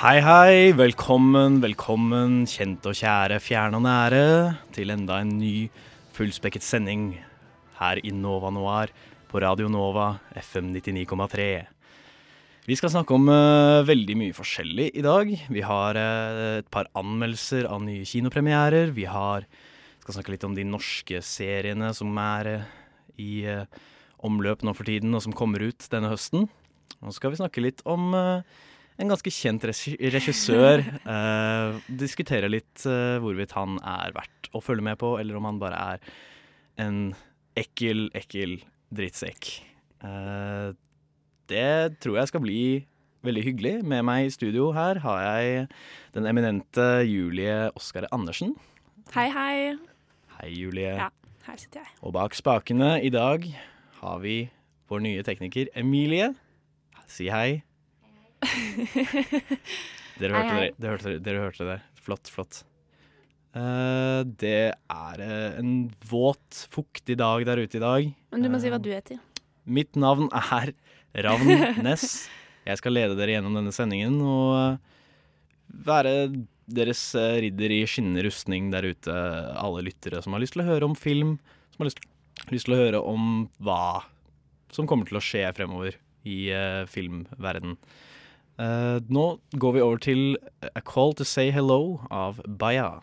Hei, hei. Velkommen, velkommen, kjente og kjære, fjerne og nære, til enda en ny fullspekket sending her i Nova Noir på Radio Nova FM 99,3. Vi skal snakke om uh, veldig mye forskjellig i dag. Vi har uh, et par anmeldelser av nye kinopremierer. Vi har, skal snakke litt om de norske seriene som er uh, i omløp nå for tiden, og som kommer ut denne høsten. Og så skal vi snakke litt om eh, en ganske kjent regissør. uh, diskutere litt uh, hvorvidt han er verdt å følge med på, eller om han bare er en ekkel, ekkel drittsekk. Uh, det tror jeg skal bli veldig hyggelig. Med meg i studio her har jeg den eminente Julie Oskar Andersen. Hei, hei. Hei, Julie. Ja. Her sitter jeg. Og bak spakene i dag har vi vår nye tekniker Emilie. Si hei. Dere hørte, hei. det, dere, hørte, dere hørte det. Flott, flott. Uh, det er eh, en våt, fuktig dag der ute i dag. Men du må si hva du heter. Mitt navn er Ravn Ness. Jeg skal lede dere gjennom denne sendingen og eh, være deres eh, ridder i skinnende rustning der ute. Alle lyttere som har lyst til å høre om film, som har lyst, lyst til å høre om hva som kommer til å skje fremover i uh, filmverden. Eh, nå går vi over til A Call to Say Hello av Baya.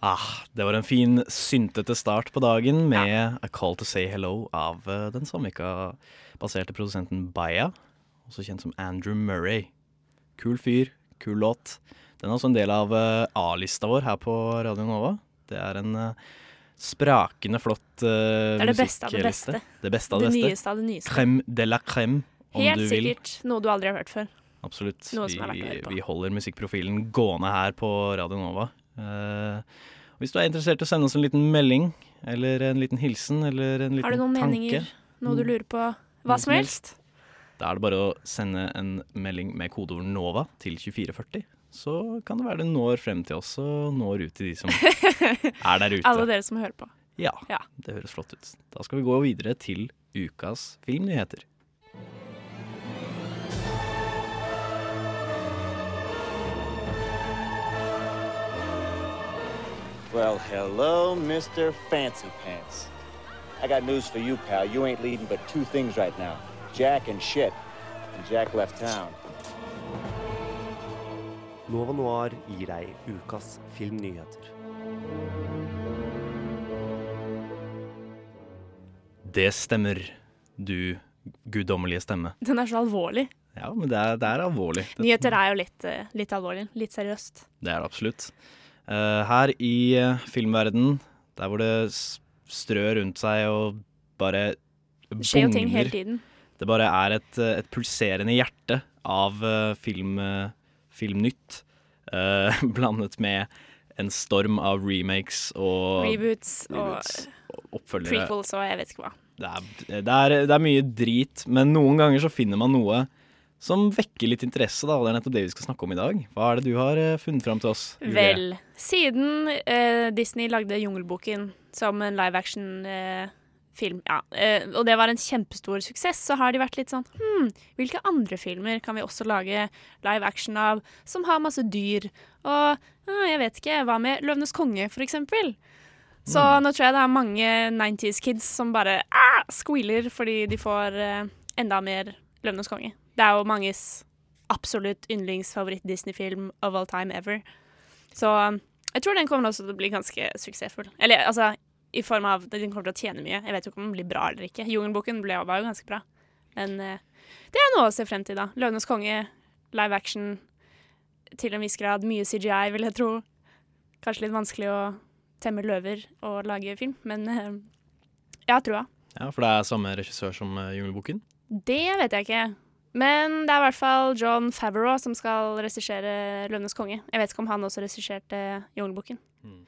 Ah, det var en fin syntete start på dagen med A Call to Say Hello av uh, den Samvika-baserte produsenten Baya, også kjent som Andrew Murray. Kul fyr, kul låt. Den er også en del av uh, A-lista vår her på Radio Nova. Det er en sprakende flott uh, Det er det beste av det beste. Det beste av Det det beste. nyeste av det nyeste. Crème de la crème, Helt sikkert noe du aldri har hørt før. Absolutt. Vi, vi holder musikkprofilen gående her på Radio Nova. Eh, hvis du er interessert i å sende oss en liten melding, eller en liten hilsen, eller en liten Har du noen tanke, meninger? Noe du lurer på? Hva som helst? da er det bare å sende en melding med kodeord NOVA til 2440. Så kan det være det når frem til oss og når ut til de som er der ute. Alle dere som hører på. Ja, Ja. det høres flott ut. Da skal vi gå videre til ukas filmnyheter. Well, hello, Mr. Fancy Pants. I got news for you, pal. You ain't leading but two things right now Jack and shit. And Jack left town. Nova Noir gir deg ukas filmnyheter. Det stemmer, du guddommelige stemme. Den er så alvorlig. Ja, men det er, det er alvorlig. Nyheter er jo litt, eh, litt alvorlig. Litt seriøst. det er det absolutt. Eh, her i filmverdenen, filmverden, der hvor det strør rundt seg og bare Det skjer jo ting hele tiden. Det bare er et, eh, et pulserende hjerte av eh, film, eh, filmnytt, uh, blandet med en storm av remakes og Reboots reboots og oppfølgere. prequels og jeg vet ikke hva. Det er, det, er, det er mye drit, men noen ganger så finner man noe som vekker litt interesse, da, og det er nettopp det vi skal snakke om i dag. Hva er det du har eh, funnet fram til oss? Julie? Vel, siden eh, Disney lagde Jungelboken som en live action-film, ja, eh, og det var en kjempestor suksess, så har de vært litt sånn Hm, hvilke andre filmer kan vi også lage live action av som har masse dyr? Og ah, jeg vet ikke, hva med Løvenes konge, for eksempel? Så nå tror jeg det er mange 90s kids som bare ah, squealer fordi de får eh, enda mer Løvenes konge. Det er jo manges absolutt yndlingsfavoritt-Disney-film of all time ever. Så um, jeg tror den kommer også til å bli ganske suksessfull. Eller altså, i form av at den kommer til å tjene mye. Jeg vet jo ikke om den blir bra eller ikke. Jungelboken var jo ganske bra. Men eh, det er noe å se frem til, da. Løvenes konge, live action, til en viss grad mye CGI, vil jeg tro. Kanskje litt vanskelig å temme løver og lage film, men eh, jeg har trua. Ja, For det er samme regissør som eh, Jungelboken? Det vet jeg ikke. Men det er i hvert fall John Favreau som skal regissere 'Løvenes konge'. Jeg vet ikke om han også regisserte Jungelboken. Mm.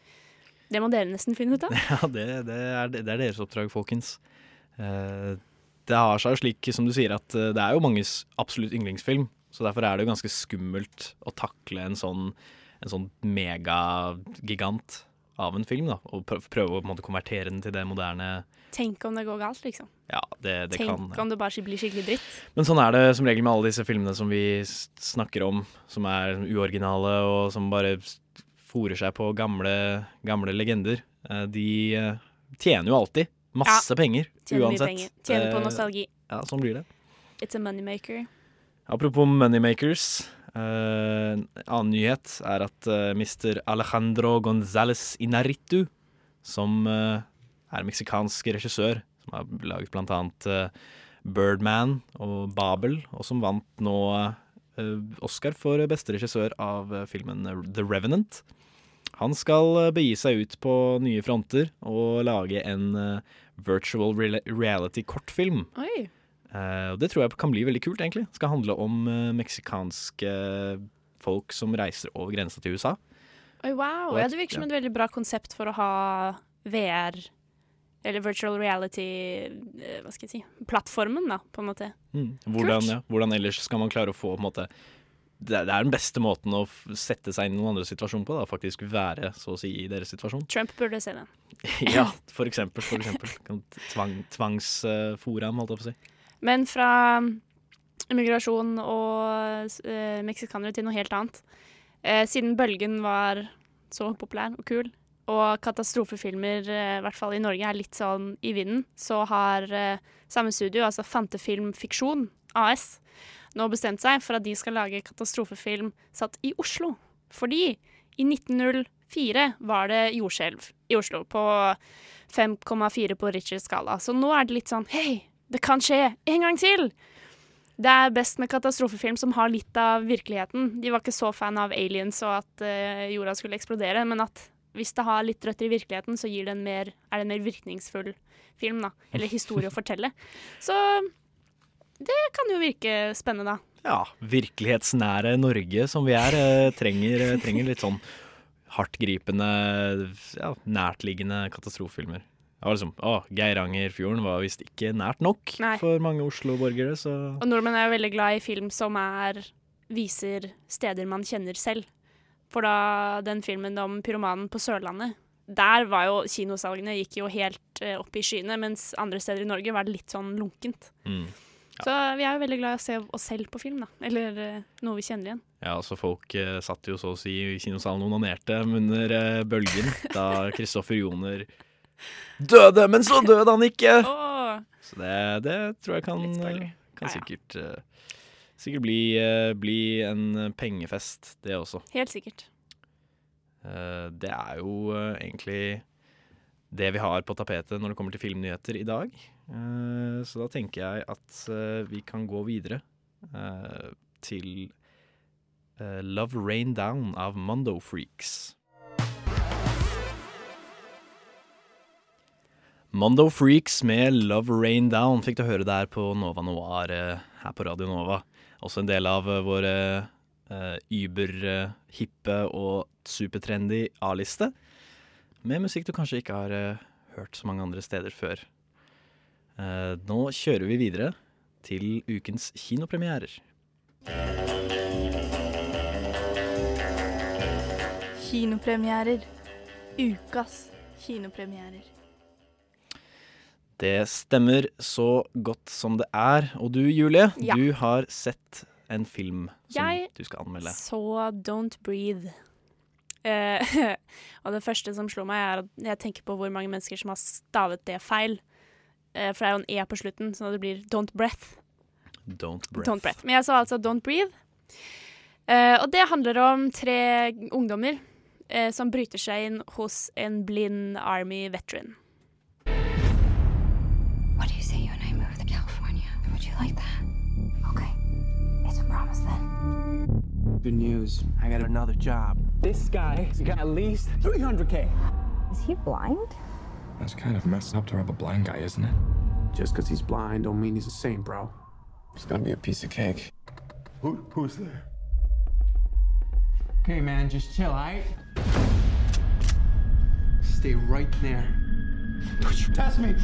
Det må dere nesten finne ut av. Ja, det, det, er, det er deres oppdrag, folkens. Eh, det har seg jo slik, som du sier, at eh, det er jo manges absolutt yndlingsfilm. Så derfor er det jo ganske skummelt å takle en sånn, en sånn megagigant av en film. da, Og prøve å på en måte, konvertere den til det moderne Tenk om det går galt, liksom. Ja, det, det Tenk kan om det bare blir skikkelig dritt. Men sånn er det som regel med alle disse filmene som vi snakker om, som er uoriginale og som bare fòrer seg på gamle, gamle legender. Eh, De eh, tjener jo alltid masse penger, Tjener mye penger. Tjener på Eh, nostalgi. Ja, sånn blir det. It's a moneymaker. Apropos moneymakers. en annen nyhet er at Mr. Alejandro González Inarritu, som er en meksikansk regissør, som har laget blant annet eh, Birdman og Babel, og som vant nå eh, Oscar for beste regissør av eh, filmen The Revenant. Han skal begi seg ut på nye fronter og lage en virtual reality-kortfilm. Oi. Det tror jeg kan bli veldig kult, egentlig. Det skal handle om meksikanske folk som reiser over grensa til USA. Oi, wow. Ja, det virker som et veldig bra konsept for å ha VR, eller virtual reality, eh, hva skal jeg si, plattformen da, på en måte. Hvordan, ja, hvordan ellers skal man klare å få på en måte det, er- det er den beste måten å sette seg inn i noen andre situasjon på. da, Faktisk være så å si i deres situasjon. Trump burde se den. ja, for eksempel. For eksempel. Tvang, tvangsfora ham, holdt jeg på å si. Men fra immigrasjon og eh, meksikanere til noe helt annet. Eh, siden bølgen var så populær og kul, og katastrofefilmer, eh, i hvert fall i Norge, er litt sånn i vinden, så har eh, samme studio, altså Fantefilm Fiksjon AS, nå bestemt seg for at de skal lage katastrofefilm satt i Oslo. Fordi i 1904 var det jordskjelv i Oslo på 5,4 på Richards skala. Så nå er det litt sånn Hei, det kan skje en gang til! Det er best med katastrofefilm som har litt av virkeligheten. De var ikke så fan av aliens og at uh, jorda skulle eksplodere, men at hvis det har litt røtter i virkeligheten, så gir det en mer, er det en mer virkningsfull film, da. Eller historie å fortelle. Så det kan jo virke spennende, da. Ja, virkelighetsnære Norge som vi er, eh, trenger, eh, trenger litt sånn hardtgripende, ja, nærtliggende katastrofefilmer. Det var liksom, å, Geirangerfjorden var visst ikke nært nok Nei. for mange Oslo-borgere, Og nordmenn er jo veldig glad i film som er, viser steder man kjenner selv. For da den filmen om pyromanen på Sørlandet, der var jo kinosalgene gikk jo helt uh, opp i skyene, mens andre steder i Norge var det litt sånn lunkent. mm. Så vi er jo veldig glad i å se oss selv på film, da. Eller uh, noe vi kjenner igjen. Ja, altså folk uh, satt jo så å si i kinosalen og onanerte under uh, bølgen da Kristoffer Joner døde, men så døde han ikke! Oh. Så det, det tror jeg kan, kan Ja, ja. sikkert, sikkert bli, eh, bli en pengefest, det også. helt sikkert. Eh, Det er jo eh, egentlig det vi har på tapetet når det kommer til filmnyheter i dag. Så da tenker jeg at vi kan gå videre til Love Rain Down av Mondo Freaks. Mondo Freaks med Love Rain Down fikk du høre der på Nova Noir her på Radio Nova. Også en del av eh, våre über-hippe og supertrendy A-liste. Med musikk du kanskje ikke har eh, hørt så mange andre steder før. Eh, nå kjører vi videre til ukens kinopremierer. Kinopremierer. Ukas kinopremierer. Det stemmer så godt som det er. Og du, Julie, Ja. du har sett en film som Jeg du skal anmelde. Jeg Så Don't Breathe. Eh, og det første som slo meg, er at jeg tenker på hvor mange mennesker som har stavet det feil. Eh, for det er jo en E på slutten, så det blir Don't Breath. Don't Breath. Don't breath. Men jeg sa altså Don't Breathe. Eh, og det handler om tre ungdommer eh, som bryter seg inn hos en blind Army veteran. Like that? Okay. It's a promise then. Good news. I got another job. This guy's got at least 300K. Is he blind? That's kind of messed up to rob a blind guy, isn't it? Just because he's blind don't mean he's the same, bro. It's gonna be a piece of cake. Who, who's there? Okay, man, just chill, alright? Stay right there. Don't you test me.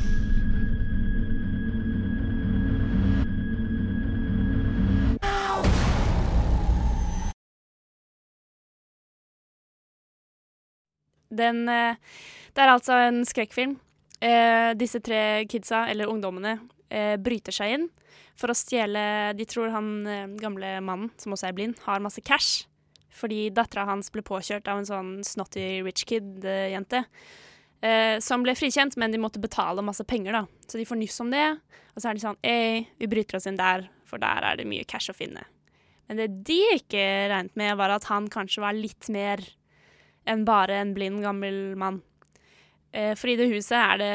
Den, eh, det er altså en skrekkfilm. Eh, disse tre kidsa, eller ungdommene, eh, bryter seg inn for å stjele De tror han gamle mannen, som også er blind, har masse cash. Fordi dattera hans ble påkjørt av en sånn snotty rich kid-jente. Eh, som ble frikjent, men de måtte betale masse penger, da. Så de får nyss om det. Og så er de sånn Ei, vi bryter oss inn der, for der er det mye cash å finne. Men det de ikke regnet med, var at han kanskje var litt mer enn bare en blind, gammel mann. Eh, for i det huset er det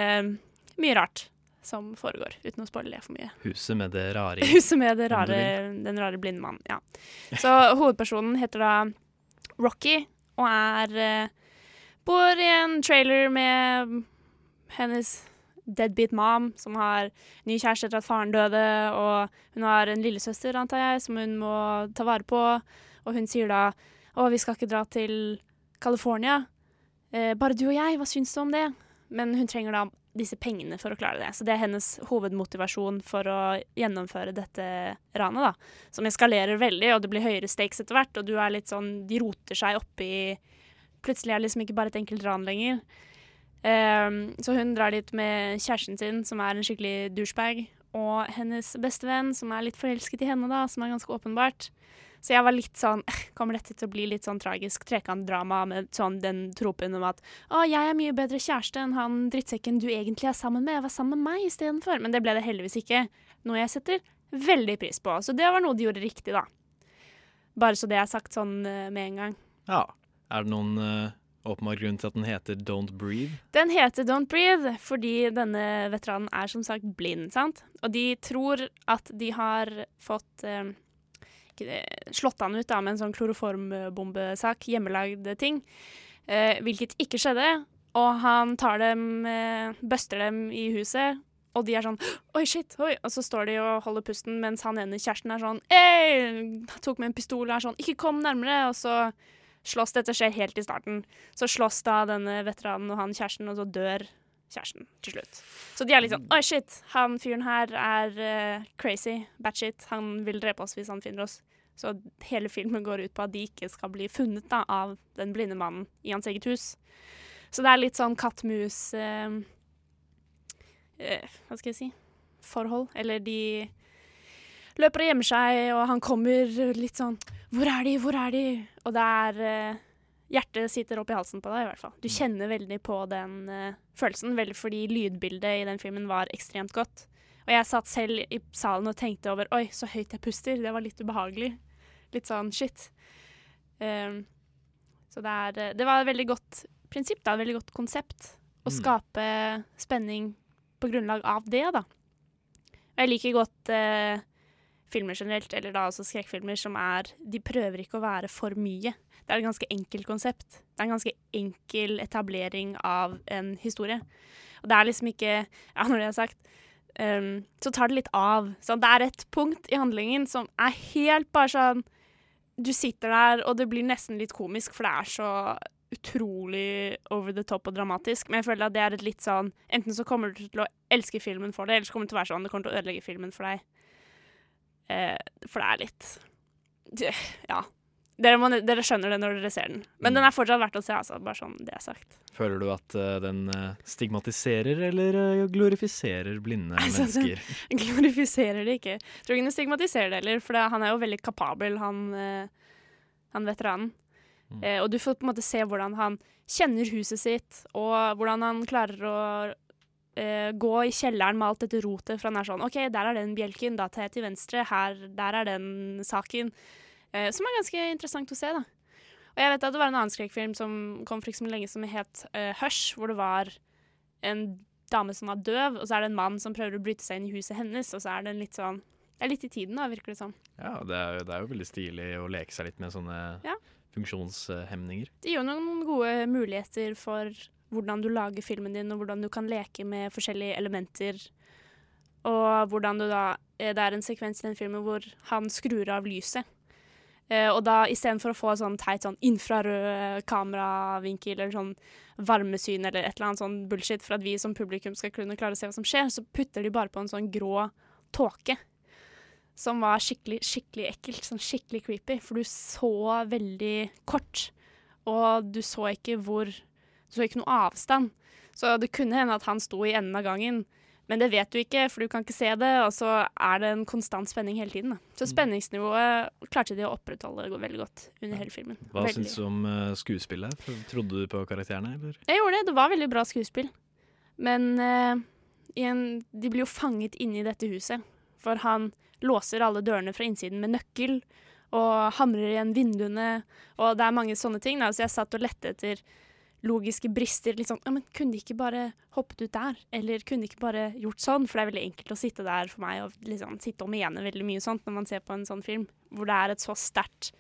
mye rart som foregår, uten å spoile for mye. Huset med det rare. Huset med det rare, den rare blinde mannen, ja. Så hovedpersonen heter da Rocky, og er eh, Bor i en trailer med hennes deadbeat mom, som har ny kjæreste etter at faren døde, og hun har en lillesøster, antar jeg, som hun må ta vare på. Og hun sier da å, vi skal ikke dra til California. Eh, bare du og jeg, hva syns du om det? Men hun trenger da disse pengene for å klare det. Så det er hennes hovedmotivasjon for å gjennomføre dette ranet, da. Som eskalerer veldig, og det blir høyere stakes etter hvert, og du er litt sånn De roter seg oppi Plutselig er det liksom ikke bare et enkelt ran lenger. Um, så hun drar dit med kjæresten sin, som er en skikkelig douchebag, og hennes bestevenn, som er litt forelsket i henne, da, som er ganske åpenbart. Så jeg var litt sånn Kommer dette til å bli litt sånn tragisk trekantdrama med sånn den tropen om at å, jeg er mye bedre kjæreste enn han drittsekken du egentlig er sammen med, vær sammen med meg istedenfor. Men det ble det heldigvis ikke. Noe jeg setter veldig pris på. Så det var noe de gjorde riktig, da. Bare så det er sagt sånn eh, med en gang. Ja. Er det noen uh, åpenbar grunn til at den heter Don't Breathe? Den heter Don't Breathe fordi denne veteranen er som sagt blind, sant? Og de tror at de har fått eh, slått han ut da, med en sånn kloroformbombesak, hjemmelagd ting, eh, hvilket ikke skjedde. Og han tar dem, eh, buster dem i huset, og de er sånn Oi, shit! Oi! Og så står de og holder pusten, mens han ene kjæresten er sånn Ei! Tok med en pistol og er sånn Ikke kom nærmere! Og så slåss Dette skjer helt i starten. Så slåss da denne veteranen og han kjæresten, og så dør kjæresten til slutt. Så de er litt sånn Oi, shit! Han fyren her er uh, crazy. Batshit. Han vil drepe oss hvis han finner oss. Så hele filmen går ut på at de ikke skal bli funnet da, av den blinde mannen i hans eget hus. Så det er litt sånn katt-mus uh, uh, Hva skal jeg si forhold. Eller de løper og gjemmer seg, og han kommer litt sånn Hvor er de? Hvor er de? Og det er Hjertet sitter opp i halsen på deg, i hvert fall. Du kjenner veldig på den uh, følelsen, vel fordi lydbildet i den filmen var ekstremt godt. Og jeg satt selv i salen og tenkte over Oi, så høyt jeg puster. Det var litt ubehagelig. Litt sånn shit. Um, så det er eh, Det var et veldig godt prinsipp, da. Et veldig godt konsept. Å Mm. skape spenning på grunnlag av det, da. Og jeg liker godt eh, filmer generelt, eller da også skrekkfilmer, som er De prøver ikke å være for mye. Det er et ganske enkelt konsept. Det er en ganske enkel etablering av en historie. Og det er liksom ikke Ja, når det er sagt, um, så tar det litt av. Så det er et punkt i handlingen som er helt bare sånn Du sitter der, og det blir nesten litt komisk, for det er så utrolig over the top og dramatisk. Men jeg føler at det er et litt sånn Enten så kommer du til å elske filmen for det, eller så kommer det til å være sånn det kommer til å ødelegge filmen for deg. Eh, for det er litt Ja. Dere, må, dere skjønner det når dere ser den. Men den er fortsatt verdt å se, altså. Bare sånn det er sagt. Føler du at uh, den eh, stigmatiserer eller eh, glorifiserer blinde Altså, mennesker? den glorifiserer det ikke. Jeg tror ikke den stigmatiserer det heller, for det, han er jo veldig kapabel, han, uh, han veteranen. Eh, og du får på en måte se hvordan han kjenner huset sitt, og hvordan han klarer å eh, gå i kjelleren med alt dette rotet, for han er sånn OK, der er den bjelken, da tar jeg til venstre, her, der er den saken. Uh, som er ganske interessant å se, da. Og jeg vet at det var en annen skrekkfilm som kom for ikke så lenge som het uh, Hush, hvor det var en dame som var døv, og så er det en mann som prøver å bryte seg inn i huset hennes, og så er det litt sånn Det er litt i tiden, da, virker det som. Ja, det er, jo, det er jo veldig stilig å leke seg litt med sånne Ja. funksjonshemninger. Det gir jo noen gode muligheter for hvordan du lager filmen din, og hvordan du kan leke med forskjellige elementer og hvordan du da eh, Det er en sekvens i den filmen hvor han skrur av lyset. Eh, og da istedenfor å få sånn teit sånn infrarød kameravinkel eller sånn varmesyn eller et eller annet sånn bullshit for at vi som publikum skal kunne klare å se hva som skjer, så putter de bare på en sånn grå tåke. Som var skikkelig, skikkelig ekkelt. Sånn skikkelig creepy. For du så veldig kort. Og du så ikke hvor Så ikke noe avstand. Så det kunne hende at han sto i enden av gangen. Men det vet du ikke, for du kan ikke se det, og så er det en konstant spenning hele tiden. Da. Så spenningsnivået klarte de å opprettholde veldig godt under hele filmen. Hva Veldig. syns du om eh, skuespillet? Trodde du på karakterene, eller? Jeg gjorde det. Det var veldig bra skuespill. Men uh, igjen, de blir jo fanget inne i dette huset. For han låser alle dørene fra innsiden med nøkkel og hamrer igjen vinduene. Og det er mange sånne ting. Da. Så jeg satt og lette etter logiske brister. Litt sånn, ja, men Kunne de ikke bare hoppet ut der? Eller kunne de ikke bare gjort sånn? For det er veldig enkelt å sitte der for meg og liksom sitte og mene veldig mye sånt når man ser på en sånn film. Hvor det er et så sterkt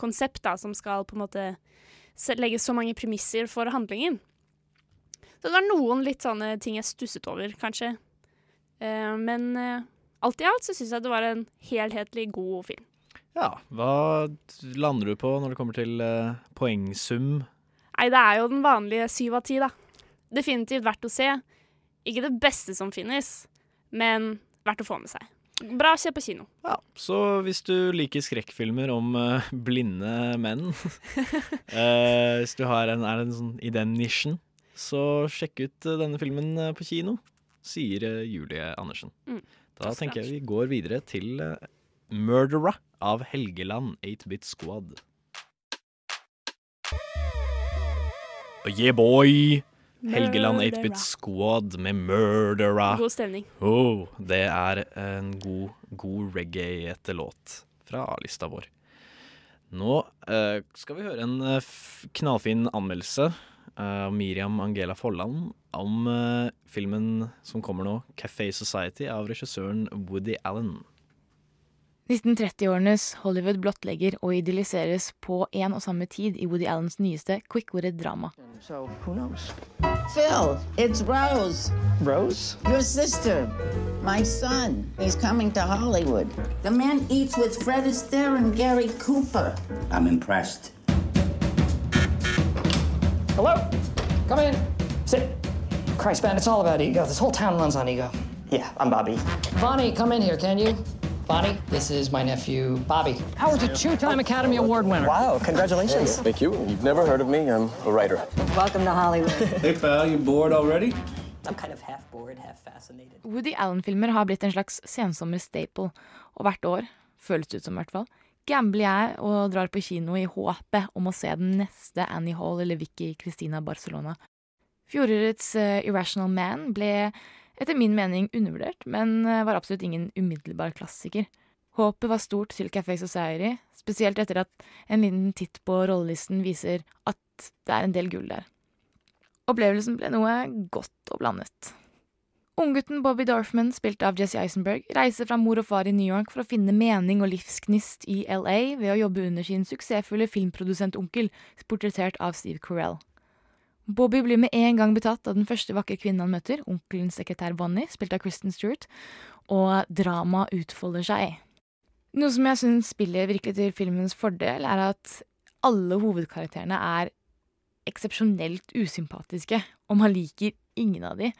konsept da, som skal på en måte legge så mange premisser for handlingen. Så det var noen litt sånne ting jeg stusset over, kanskje. Uh, men uh, alt i alt så syns jeg det var en helhetlig god film. Ja, hva lander du på når det kommer til uh, poengsum? Nei, det er jo den vanlige syv av ti, da. Definitivt verdt å se. Ikke det beste som finnes, men verdt å få med seg. Bra å se på kino. Ja, så hvis du liker skrekkfilmer om uh, blinde menn uh, Hvis du har en, er en sånn, i den nisjen, så sjekk ut uh, denne filmen på kino, sier Julie Andersen. Mm. Da tenker jeg vi går videre til 'Murdera' av Helgeland 8-Bit Squad. Yeah, boy! Helgeland 8-Bit Squad med 'Murdera'. God stemning. Oh, det er en god, god reggae-ete låt fra lista vår. Nå uh, skal vi høre en uh, knallfin anmeldelse av Miriam Angela Folland om eh, filmen som kommer nå, 'Café Society' av regissøren Woody Allen. 1930-årenes Hollywood blottlegger og idylliseres på en og samme tid i Woody Allens nyeste quick-witted drama. So, who knows? Phil, it's Rose. Rose? Your sister. My son. He's coming to Hollywood. The man eats with Fred Astaire and Gary Cooper. I'm impressed. Hello? Come in. Sit. Christ, man, it's all about ego. This whole town runs on ego. Yeah, I'm Bobby. Bonnie, come in here, can you? Bonnie, this is my nephew, Bobby. Howard's a two-time Academy Award winner. Wow, congratulations. Thank you. You've never heard of me. I'm a writer. Welcome to Hollywood. Hey, pal, you bored already? I'm kind of half bored, half fascinated. Woody Allen-filmer har blitt en slags sensommer staple, og hvert år, føles det ut som i hvert fall, gambler jeg og drar på kino i håpet om å se den neste Annie Hall eller Vicky Christina Barcelona. Fjorårets uh, Irrational Man ble etter min mening undervurdert, men eh, var absolutt ingen umiddelbar klassiker. Håpet var stort til Café Society, spesielt etter at en liten titt på rollelisten viser at det er en del gull der. Opplevelsen ble noe godt og blandet. Unggutten Bobby Dorfman, spilt av Jesse Eisenberg, reiser fra mor og far i New York for å finne mening og livsgnist i LA ved å jobbe under sin suksessfulle filmprodusentonkel, portrettert av Steve Carell. Bobby blir med en gang betatt av den første vakre kvinnen han møter, onkelens sekretær Bonnie, spilt av Kristen Stewart, og dramaet utfolder seg. Noe som jeg syns spiller virkelig til filmens fordel, er at alle hovedkarakterene er eksepsjonelt usympatiske, og man liker ingen av de.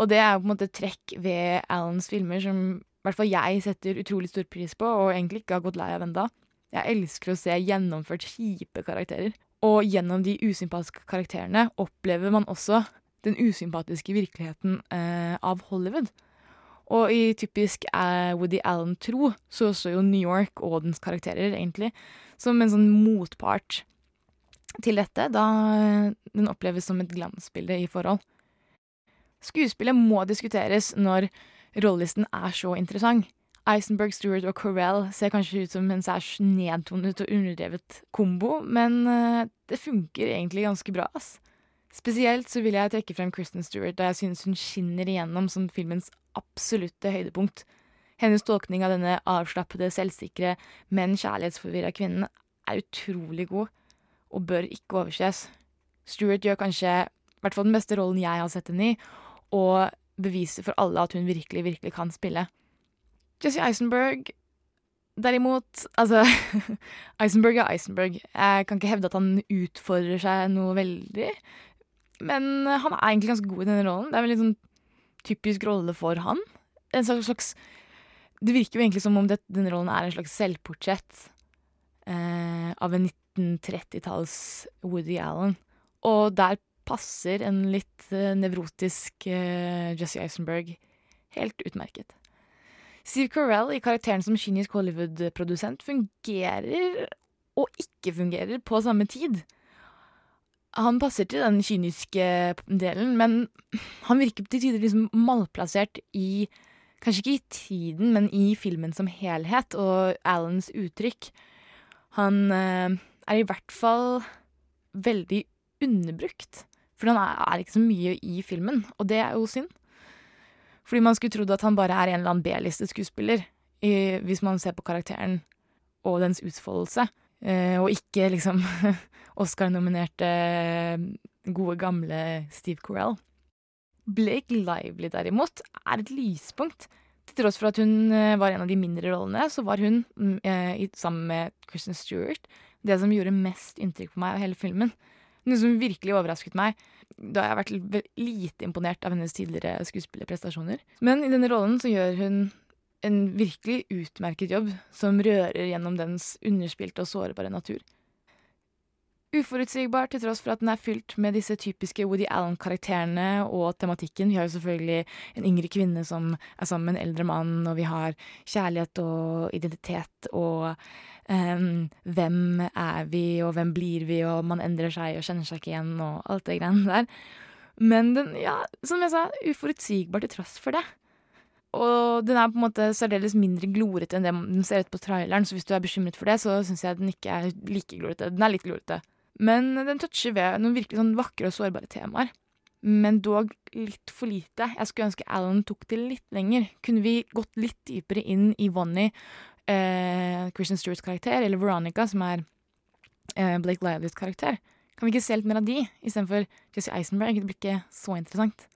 Og det er jo på en måte trekk ved Alans filmer som i hvert fall jeg setter utrolig stor pris på, og egentlig ikke har gått lei av ennå. Jeg elsker å se gjennomført kjipe karakterer. Og gjennom de usympatiske karakterene opplever man også den usympatiske virkeligheten eh, av Hollywood. Og i typisk eh, Woody Allen-tro så står jo New York og dens karakterer egentlig som en sånn motpart til dette, da eh, den oppleves som et glansbilde i forhold. Skuespillet må diskuteres når rollelisten er så interessant. Eisenberg, Stewart og Corell ser kanskje ut som en særs nedtonet og underdrevet kombo, men eh, det funker egentlig ganske bra, ass. Spesielt så vil jeg trekke frem Kristen Stewart, da jeg synes hun skinner igjennom som filmens absolutte høydepunkt. Hennes tolkning av denne avslappede, selvsikre, men kjærlighetsforvirra kvinnen er utrolig god, og bør ikke overses. Stewart gjør kanskje hvert fall den beste rollen jeg har sett henne i, og beviser for alle at hun virkelig, virkelig kan spille. Jesse Eisenberg derimot Altså, Eisenberg er Eisenberg. Jeg kan ikke hevde at han utfordrer seg noe veldig. Men han er egentlig ganske god i denne rollen. Det er en sånn typisk rolle for han. En slags, slags Det virker jo egentlig som om det, denne rollen er en slags selvportrett eh, av en 1930-talls Woody Allen. Og der passer en litt eh, nevrotisk eh, Jesse Eisenberg helt utmerket. Steve Carell i karakteren som kynisk Hollywood-produsent fungerer og ikke fungerer på samme tid. Han passer til den kyniske delen, men han virker til tider liksom malplassert i Kanskje ikke i tiden, men i filmen som helhet, og Allens uttrykk. Han eh, er i hvert fall veldig underbrukt. For han er, er ikke så mye i filmen, og det er jo synd. Fordi man skulle trodd at han bare er en eller annen B-listeskuespiller, hvis man ser på karakteren og dens utfoldelse, eh, og ikke liksom Oscar-nominerte gode, gamle Steve Carell. Blake Lively, derimot, er et lyspunkt. Til tross for at hun eh, var en av de mindre rollene, så var hun, mm, eh, sammen med Kristen Stewart, det som gjorde mest inntrykk på meg av hele filmen. Noe som virkelig overrasket meg, da jeg har vært lite imponert av hennes tidligere skuespillerprestasjoner. Men i denne rollen så gjør hun en virkelig utmerket jobb, som rører gjennom dens underspilte og sårbare natur. Uforutsigbar til tross for at den er fylt med disse typiske Woody Allen-karakterene og tematikken. Vi har jo selvfølgelig en yngre kvinne som er sammen med en eldre mann, og vi har kjærlighet og identitet og um, hvem er vi, og hvem blir vi, og man endrer seg og kjenner seg ikke igjen, og alt det greiene der. Men den, ja, som jeg sa, uforutsigbar til tross for det. Og den er på en måte særdeles mindre glorete enn det den ser ut på traileren, så hvis du er bekymret for det, så syns jeg den ikke er like glorete. Den er litt glorete. Men den toucher ved noen virkelig sånn vakre og sårbare temaer. Men dog litt for lite. Jeg skulle ønske Alan tok det litt lenger. Kunne vi gått litt dypere inn i Vonnie, eh, Christian Stewarts karakter, eller Veronica, som er eh, Blake Lively's karakter? Kan vi ikke se litt mer av de, istedenfor Jesse Eisenberg? Det blir ikke så interessant.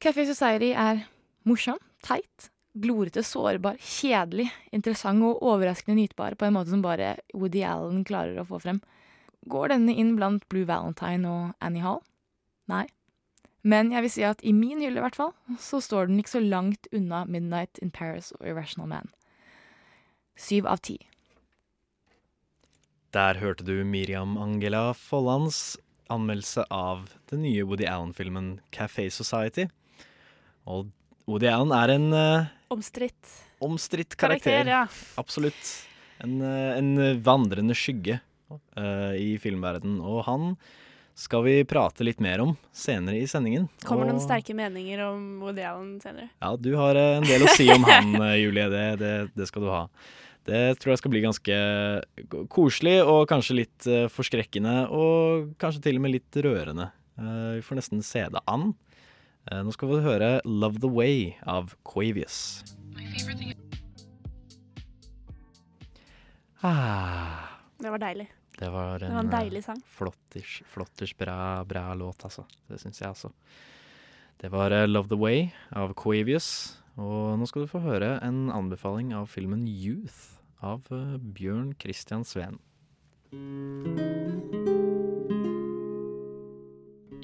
Café Society er morsom, teit, glorete, sårbar, kjedelig, interessant og overraskende nytbar på en måte som bare Woody Allen klarer å få frem. Går denne inn blant Blue Valentine og Annie Hall? Nei. Men jeg vil si at i min hylle, i hvert fall, så står den ikke så langt unna Midnight in Paris og Irrational Man. Syv av ti. Der hørte du Miriam Angela Follands anmeldelse av den nye Woody Allen-filmen Café Society. Og Woody Allen er en uh, Omstridt. omstridt karakter. Karakter, ja. Absolutt. En, eh, en vandrende skygge uh, i filmverdenen. Og han skal vi prate litt mer om senere i sendingen. Kommer og, noen sterke meninger om Woody Allen senere. Ja, du har eh, en del å si om han, Julie. Det, det, det skal du ha. Det tror jeg skal bli ganske koselig og kanskje litt forskrekkende. Og kanskje til og med litt rørende. Vi får nesten se det an. Eh, nå skal vi høre 'Love The Way' av Quavius. Ah. Det var deilig. Det var en, Det var en deilig sang. eh, Flotters, flotters bra, bra låt, altså. Det syns jeg altså. Det var eh, 'Love The Way' av Quavius. Og nå skal du få høre en anbefaling av filmen 'Youth' av Bjørn Christian Sveen.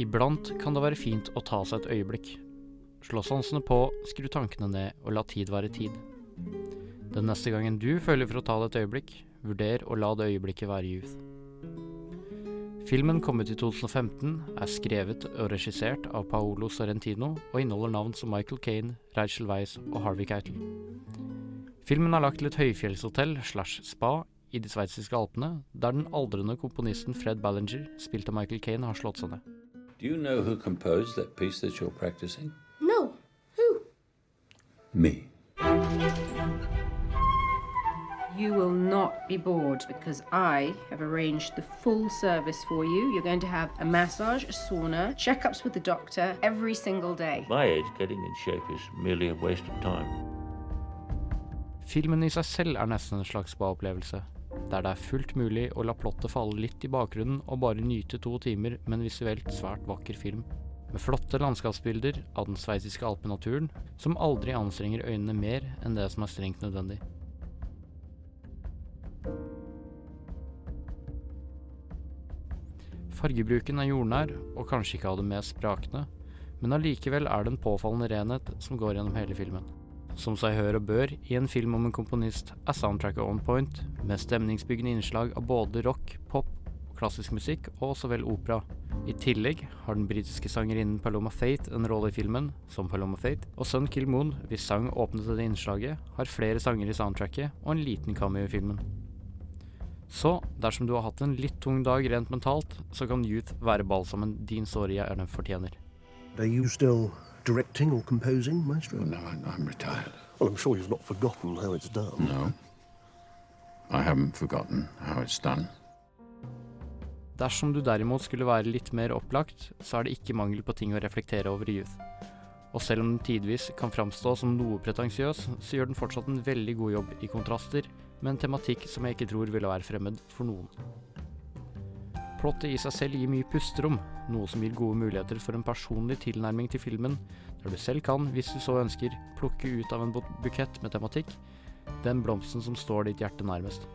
Iblant kan det være fint å ta seg et øyeblikk. Slå sansene på, skru tankene ned og la tid være tid. Den neste gangen du føler for å ta deg et øyeblikk, vurder å la det øyeblikket være youth. Filmen kom ut i 2015, er skrevet og regissert av Paolo Sorrentino og inneholder navn som Michael Kane, Rachel Weiss og Harvey Keitel. Filmen er lagt til et høyfjellshotell slash spa i de sveitsiske alpene, der den aldrende komponisten Fred Ballinger, spilt av Michael Kane, har slått seg ned. Do you know who composed that piece that you're practicing? No. Who? Me. You will not be bored because I have arranged the full service for you. You're going to have a massage, a sauna, checkups with the doctor every single day. My age, getting in shape is merely a waste of time. Filmen i seg selv er nesten en slags spa-opplevelse, der det er fullt mulig å la plottet falle litt i bakgrunnen og bare nyte to timer med en visuelt svært vakker film. med flotte landskapsbilder av den sveitsiske alpenaturen som aldri anstrenger øynene mer enn det som er strengt nødvendig. Fargebruken er jordnær og kanskje ikke av det mest sprakende, men allikevel er det en påfallende renhet som går gjennom hele filmen. Som seg hør og bør i en film om en komponist er soundtracket on point, med stemningsbyggende innslag av både rock, pop klassisk musikk, og så vel opera. I tillegg har den britiske sangerinnen Paloma Faith en rolle i filmen, som Paloma Faith, og Sun Kill Moon, hvis sang åpnet dette innslaget, har flere sanger i soundtracket og en liten cameo i filmen. Så dersom du har hatt en litt tung dag rent mentalt, så kan Youth være balsamen din sårige er den fortjener. Are you still directing or composing, Maestro? No, I'm retired. Well, I'm sure you've not forgotten how it's done. No. I haven't forgotten how it's done. Dersom du derimot skulle være litt mer opplagt, så er det ikke mangel på ting å reflektere over i Youth. Og selv om den tidvis kan framstå som noe pretensiøs, så gjør den fortsatt en veldig god jobb i kontraster, med en tematikk som jeg ikke tror ville være fremmed for noen. Plottet i seg selv gir mye pusterom, noe som gir gode muligheter for en personlig tilnærming til filmen, der du selv kan, hvis du så ønsker, plukke ut av en bukett med tematikk, den blomsten som står ditt hjerte nærmest.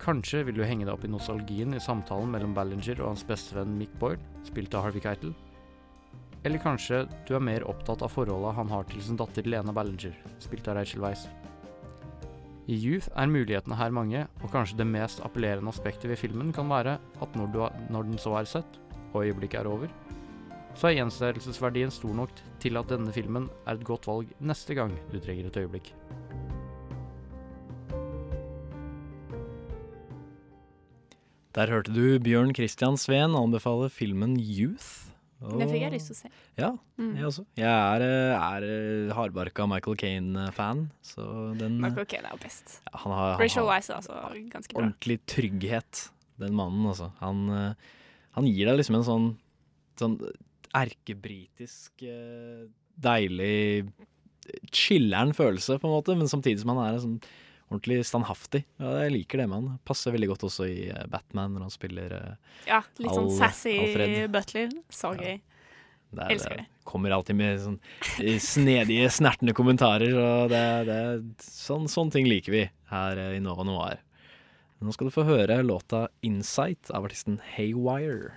Kanskje vil du henge deg opp i nostalgien i samtalen mellom Ballinger og hans bestevenn Mick Boyle, spilt av Harvey Keitel. Eller kanskje du er mer opptatt av forholdet han har til sin datter Lena Ballinger, spilt av Rachel Weisz. I Youth er mulighetene her mange, og kanskje det mest appellerende aspektet ved filmen kan være at når, har, når den så er sett, og øyeblikket er over, så er gjenstørrelsesverdien stor nok til at denne filmen er et godt valg neste gang du trenger et øyeblikk. Der hørte du Bjørn Christian Sveen anbefale filmen Youth. Den fikk jeg lyst til å se. Ja, Mm. jeg også. Jeg er, er eh, hardbarka Michael Kane-fan, Michael Caine er jo best. Ja, han har, Rachel Wise er altså ganske bra. ordentlig trygghet, den mannen, altså. Han, eh, han gir deg liksom en sånn, sånn erkebritisk, eh, deilig, chiller'n følelse, på en måte, men samtidig som han er en sånn ordentlig standhaftig. Ja, jeg liker det med han. Passer veldig godt også i eh, Batman når han spiller eh, Ja, litt sånn Al- sassy Alfred. butler. Så gøy. Det er- Elsker det. Kommer alltid med sånn eh, snedige, snertne kommentarer, og det, det sånn, sånne ting liker vi her eh, i Nova Noir. Nå skal du få høre låta 'Insight' av artisten Haywire.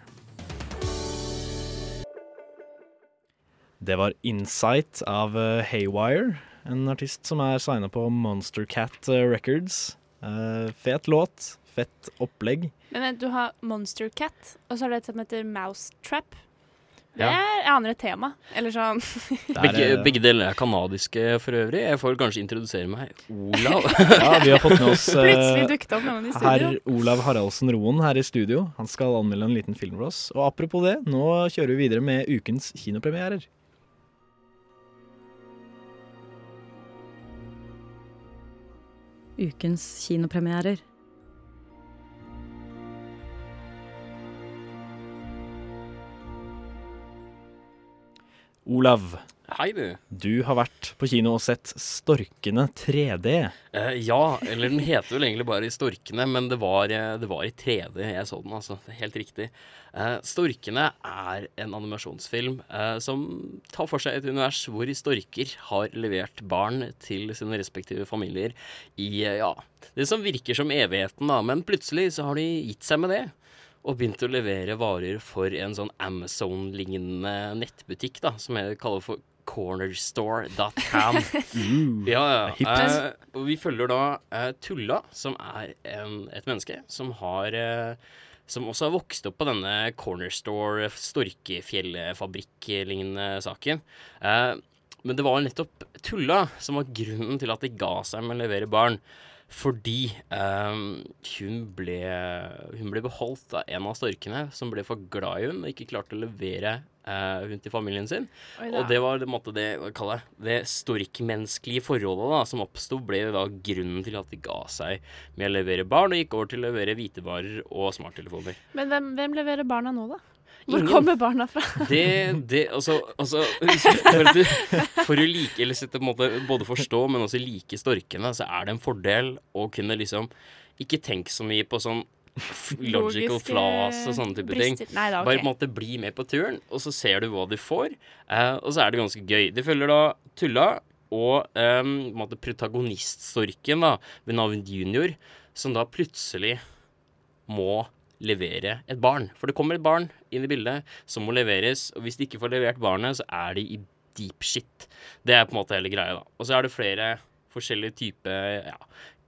Det var 'Insight' av eh, Haywire, en artist som er signa på Monster Cat eh, Records. Uh, fet låt, fett opplegg. Men vent, du har Monster Cat, og så har du et som heter Mouse Trap. Det er jeg aner et tema. Eller sånn Begge, begge deler er kanadiske for øvrig. Jeg får kanskje introdusere meg. Olav. Ja, vi har fått med oss eh, studio. herr Olav Haraldsen Roen her i studio. Han skal anmelde en liten film for oss. Og apropos det, nå kjører vi videre med ukens kinopremierer. Ukens kinopremierer. Olav, Hei, du. du har vært på kino og sett Storkene 3D. Eh, ja, eller den heter vel egentlig bare Storkene, men det var, eh, det var i 3D jeg så den, altså. Helt riktig. Eh, Storkene er en animasjonsfilm eh, som tar for seg et univers hvor storker har levert barn til sine respektive familier i, eh, ja, det som virker som evigheten, da, men plutselig så har de gitt seg med det. Og begynt å levere varer for en sånn Amazon-lignende nettbutikk, da, som jeg kaller for cornerstore.com. Uh, ja, ja. Eh, og vi følger da eh, Tulla, som er en, et menneske som har eh, Som også har vokst opp på denne Cornerstore Storkefjellfabrikk-lignende saken. Eh, men det var nettopp Tulla som var grunnen til at de ga seg med å levere barn. Fordi eh, hun, ble, hun ble beholdt av en av storkene som ble for glad i hun og ikke klarte å levere eh, rundt i familien sin. Oi og det var det, måtte det, jeg, det storkmenneskelige forholdet da, som oppsto, ble da grunnen til at de ga seg med å levere barn, og gikk over til å levere hvitevarer og smarttelefoner. Men hvem, hvem leverer barna nå, da? Hvor Ingen. kommer barna fra? Det, det altså, altså for, du, for å like, eller sette, på en måte, både forstå, men også like storkene, så er det en fordel å kunne liksom ikke tenke så mye på sånn logical flaws og sånne type ting. brister. Nei da, okay. Bare på en måte bli med på turen, og så ser du hva du får. eh, og så er det ganske gøy. Det følger da Tulla og på måte protagoniststorken da, ved navn Junior, som da plutselig må levere et barn. For det kommer et barn inn i bildet som må leveres, og hvis de ikke får levert barnet, så er de i deep shit. Det er på en måte hele greia, da. Og så er det flere forskjellige typer ja,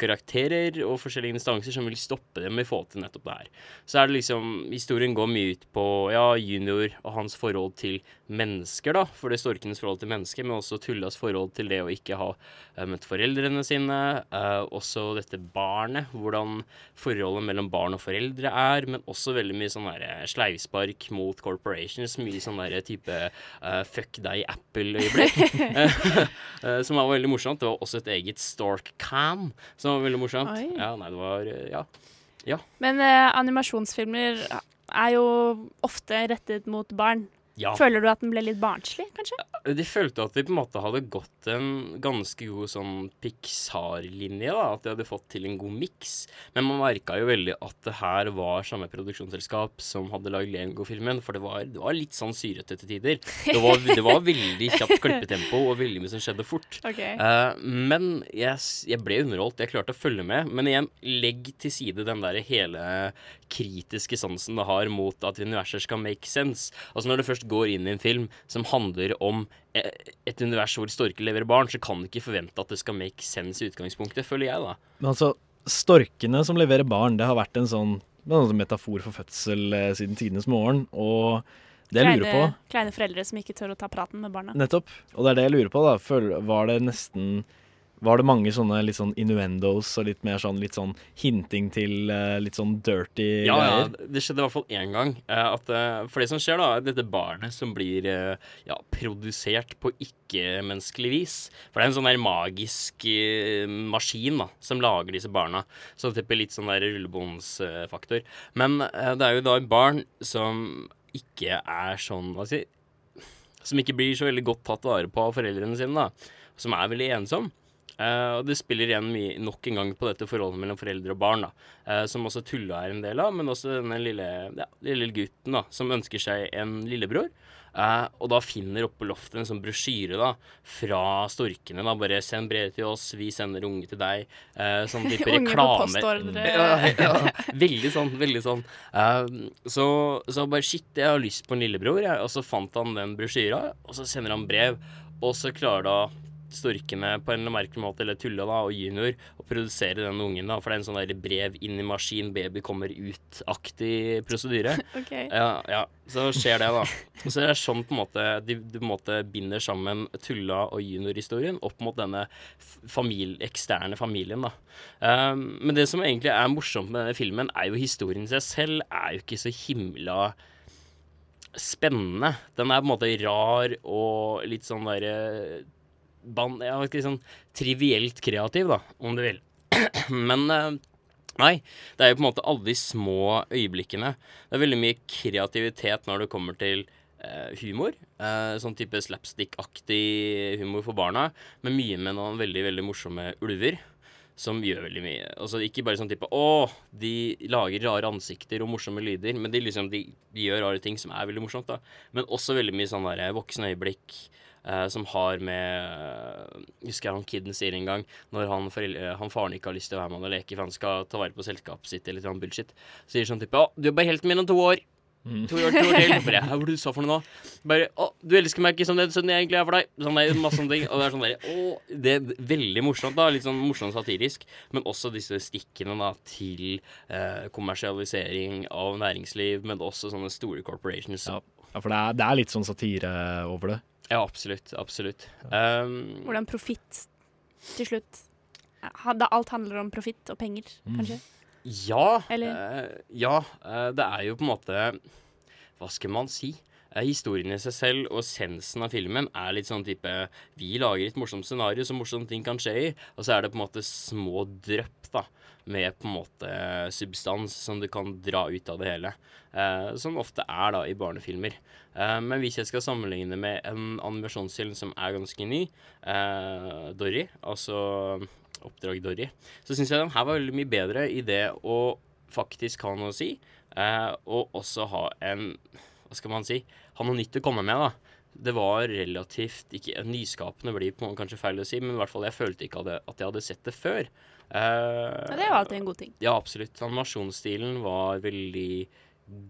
karakterer og forskjellige instanser som vil stoppe dem i forhold til nettopp det her. Så er det liksom Historien går mye ut på ja, junior og hans forhold til mennesker, da. For det storkenes forhold til mennesker, men også Tullas forhold til det å ikke ha uh, møtt foreldrene sine. Uh, også dette barnet, hvordan forholdet mellom barn og foreldre er, men også veldig mye sånn der sleivspark mot corporations. Mye sånn der type uh, fuck deg, Apple-øyeblikk. Eh, som var veldig morsomt. Det var også et eget Stork Cam som var veldig morsomt. Oi. Ja, nei, det var eh, Ja. ja. Men eh, animasjonsfilmer er jo ofte rettet mot barn. Ja. Føler du at den ble litt barnslig, kanskje? De følte at de på en måte hadde gått en ganske god sånn Pixar-linje. da, At de hadde fått til en god miks. Men man merka jo veldig at det her var samme produksjonsselskap som hadde lagd Lego-filmen. For det var, det var litt sånn syrete til tider. Det var, det var veldig kjapt klippetempo og veldig mye som skjedde fort. Okay. Uh, men jeg, jeg ble underholdt. Jeg klarte å følge med. Men igjen, legg til side den der hele kritiske sansen det har mot at universer skal make sense. Altså Når det først går inn i en film som handler om eh, et univers hvor storker leverer barn, så kan du ikke forvente at det skal make sense i utgangspunktet, føler jeg, da. Men altså, storkene som leverer barn, det har vært en sånn, en sånn metafor for fødsel eh, siden tidenes morgen. Og det jeg lurer på kleine foreldre som ikke tør å ta praten med barna. Nettopp. Og det er det jeg lurer på, da. Var det nesten Var det mange sånne litt sånn innuendos og litt mer sånn litt sånn hinting til uh, litt sånn dirty Ja, ja, det skjedde i hvert fall én gang. eh, At, eh, for det som skjer, da, er dette barnet som blir ja, produsert på ikke-menneskelig vis. For det er en sånn der magisk maskin da, som lager disse barna. Så det er litt sånn der rullebåndsfaktor. Men det er jo da barn som ikke er sånn Hva skal jeg Som ikke blir så veldig godt tatt vare på av foreldrene sine, da. Som er veldig ensom. Eh, og det spiller igjen nok en gang på dette forholdet mellom foreldre og barn, da. uh, som også Tulla er en del av, men også denne lille, ja, lille gutten da, som ønsker seg en lillebror. Uh, og da finner oppe på loftet en sånn brosjyre da, fra storkene. da, Bare 'send brev til oss, vi sender unge til deg'. Uh, sånn type reklame. postordre. Ja, ja, veldig sånn, veldig sånn. Uh, så, så bare shit, jeg har lyst på en lillebror, jeg. Og så fant han den brosjyra, og så sender han brev. Og så klarer da storkene på en eller merkelig måte, eller Tulla da, og Junior, og produsere den ungen. da, For det er en sånn der brev inn i maskin, baby kommer ut-aktig prosedyre. okay. Ja, ja, så skjer det, da. Og så er det sånn på en måte de, de på en måte binder sammen Tulla og Junior-historien opp mot denne familie, eksterne familien, da. Um, men det som egentlig er morsomt med denne filmen, er jo historien i seg selv er jo ikke så himla spennende. Den er på en måte rar og litt sånn derre ban- jeg vet ikke, sånn trivielt kreativ, da, om du vil. Men eh, nei, det er jo på en måte alle de små øyeblikkene. Det er veldig mye kreativitet når det kommer til eh, humor. Eh, sånn type slapstick-aktig humor for barna, men mye med noen veldig, veldig morsomme ulver. Som gjør veldig mye. Altså Ikke bare sånn type Å, de lager rare ansikter og morsomme lyder. Men de, liksom, de, de gjør rare ting som er veldig morsomt. da Men også veldig mye sånn der voksne øyeblikk eh, som har med eh, Husker jeg han kiden sier en gang når han, foreldre, han faren ikke har lyst til å være med han og leke, for han skal ta vare på selskapet sitt eller litt sånn bullshit. Sier sånn type Å, du er bare helten min om to år. To år, to år til. Bare, Hva var det du sa for noe nå? Bare Å, du elsker meg ikke som den sønnen jeg egentlig er for deg. Sånn der, masse sånne ting. Og det er sånn der, å, det er veldig morsomt, da. Litt sånn morsomt satirisk. Men også disse stikkene da til eh, kommersialisering av næringsliv, men også sånne store corporations. Ja, for det er, det er litt sånn satire over det. Ja, absolutt. Absolutt. Um, Hvordan profitt til slutt da Alt handler om profitt og penger, Mm. kanskje? Ja. Eller- eh, ja. Uh, det er jo på en måte Hva skal man si? Eh, historien i seg selv og sensen av filmen er litt sånn type Vi lager et morsomt scenario som morsomme ting kan skje i, og så er det på en måte små drypp, da. Med på en måte substans som du kan dra ut av det hele. Eh, som ofte er da i barnefilmer. Eh, men hvis jeg skal sammenligne med en animasjonsfilm som er ganske ny, eh, Dory, altså Oppdrag Dory, så syns jeg den her var veldig mye bedre i det å faktisk ha noe å si, eh, og også ha en Hva skal man si? Ha noe nytt å komme med, da. Det var relativt ikke, Nyskapende blir kanskje feil å si, men i hvert fall jeg følte ikke at jeg hadde sett det før. Ja, det er jo alltid en god ting. Ja, absolutt. Animasjonsstilen var veldig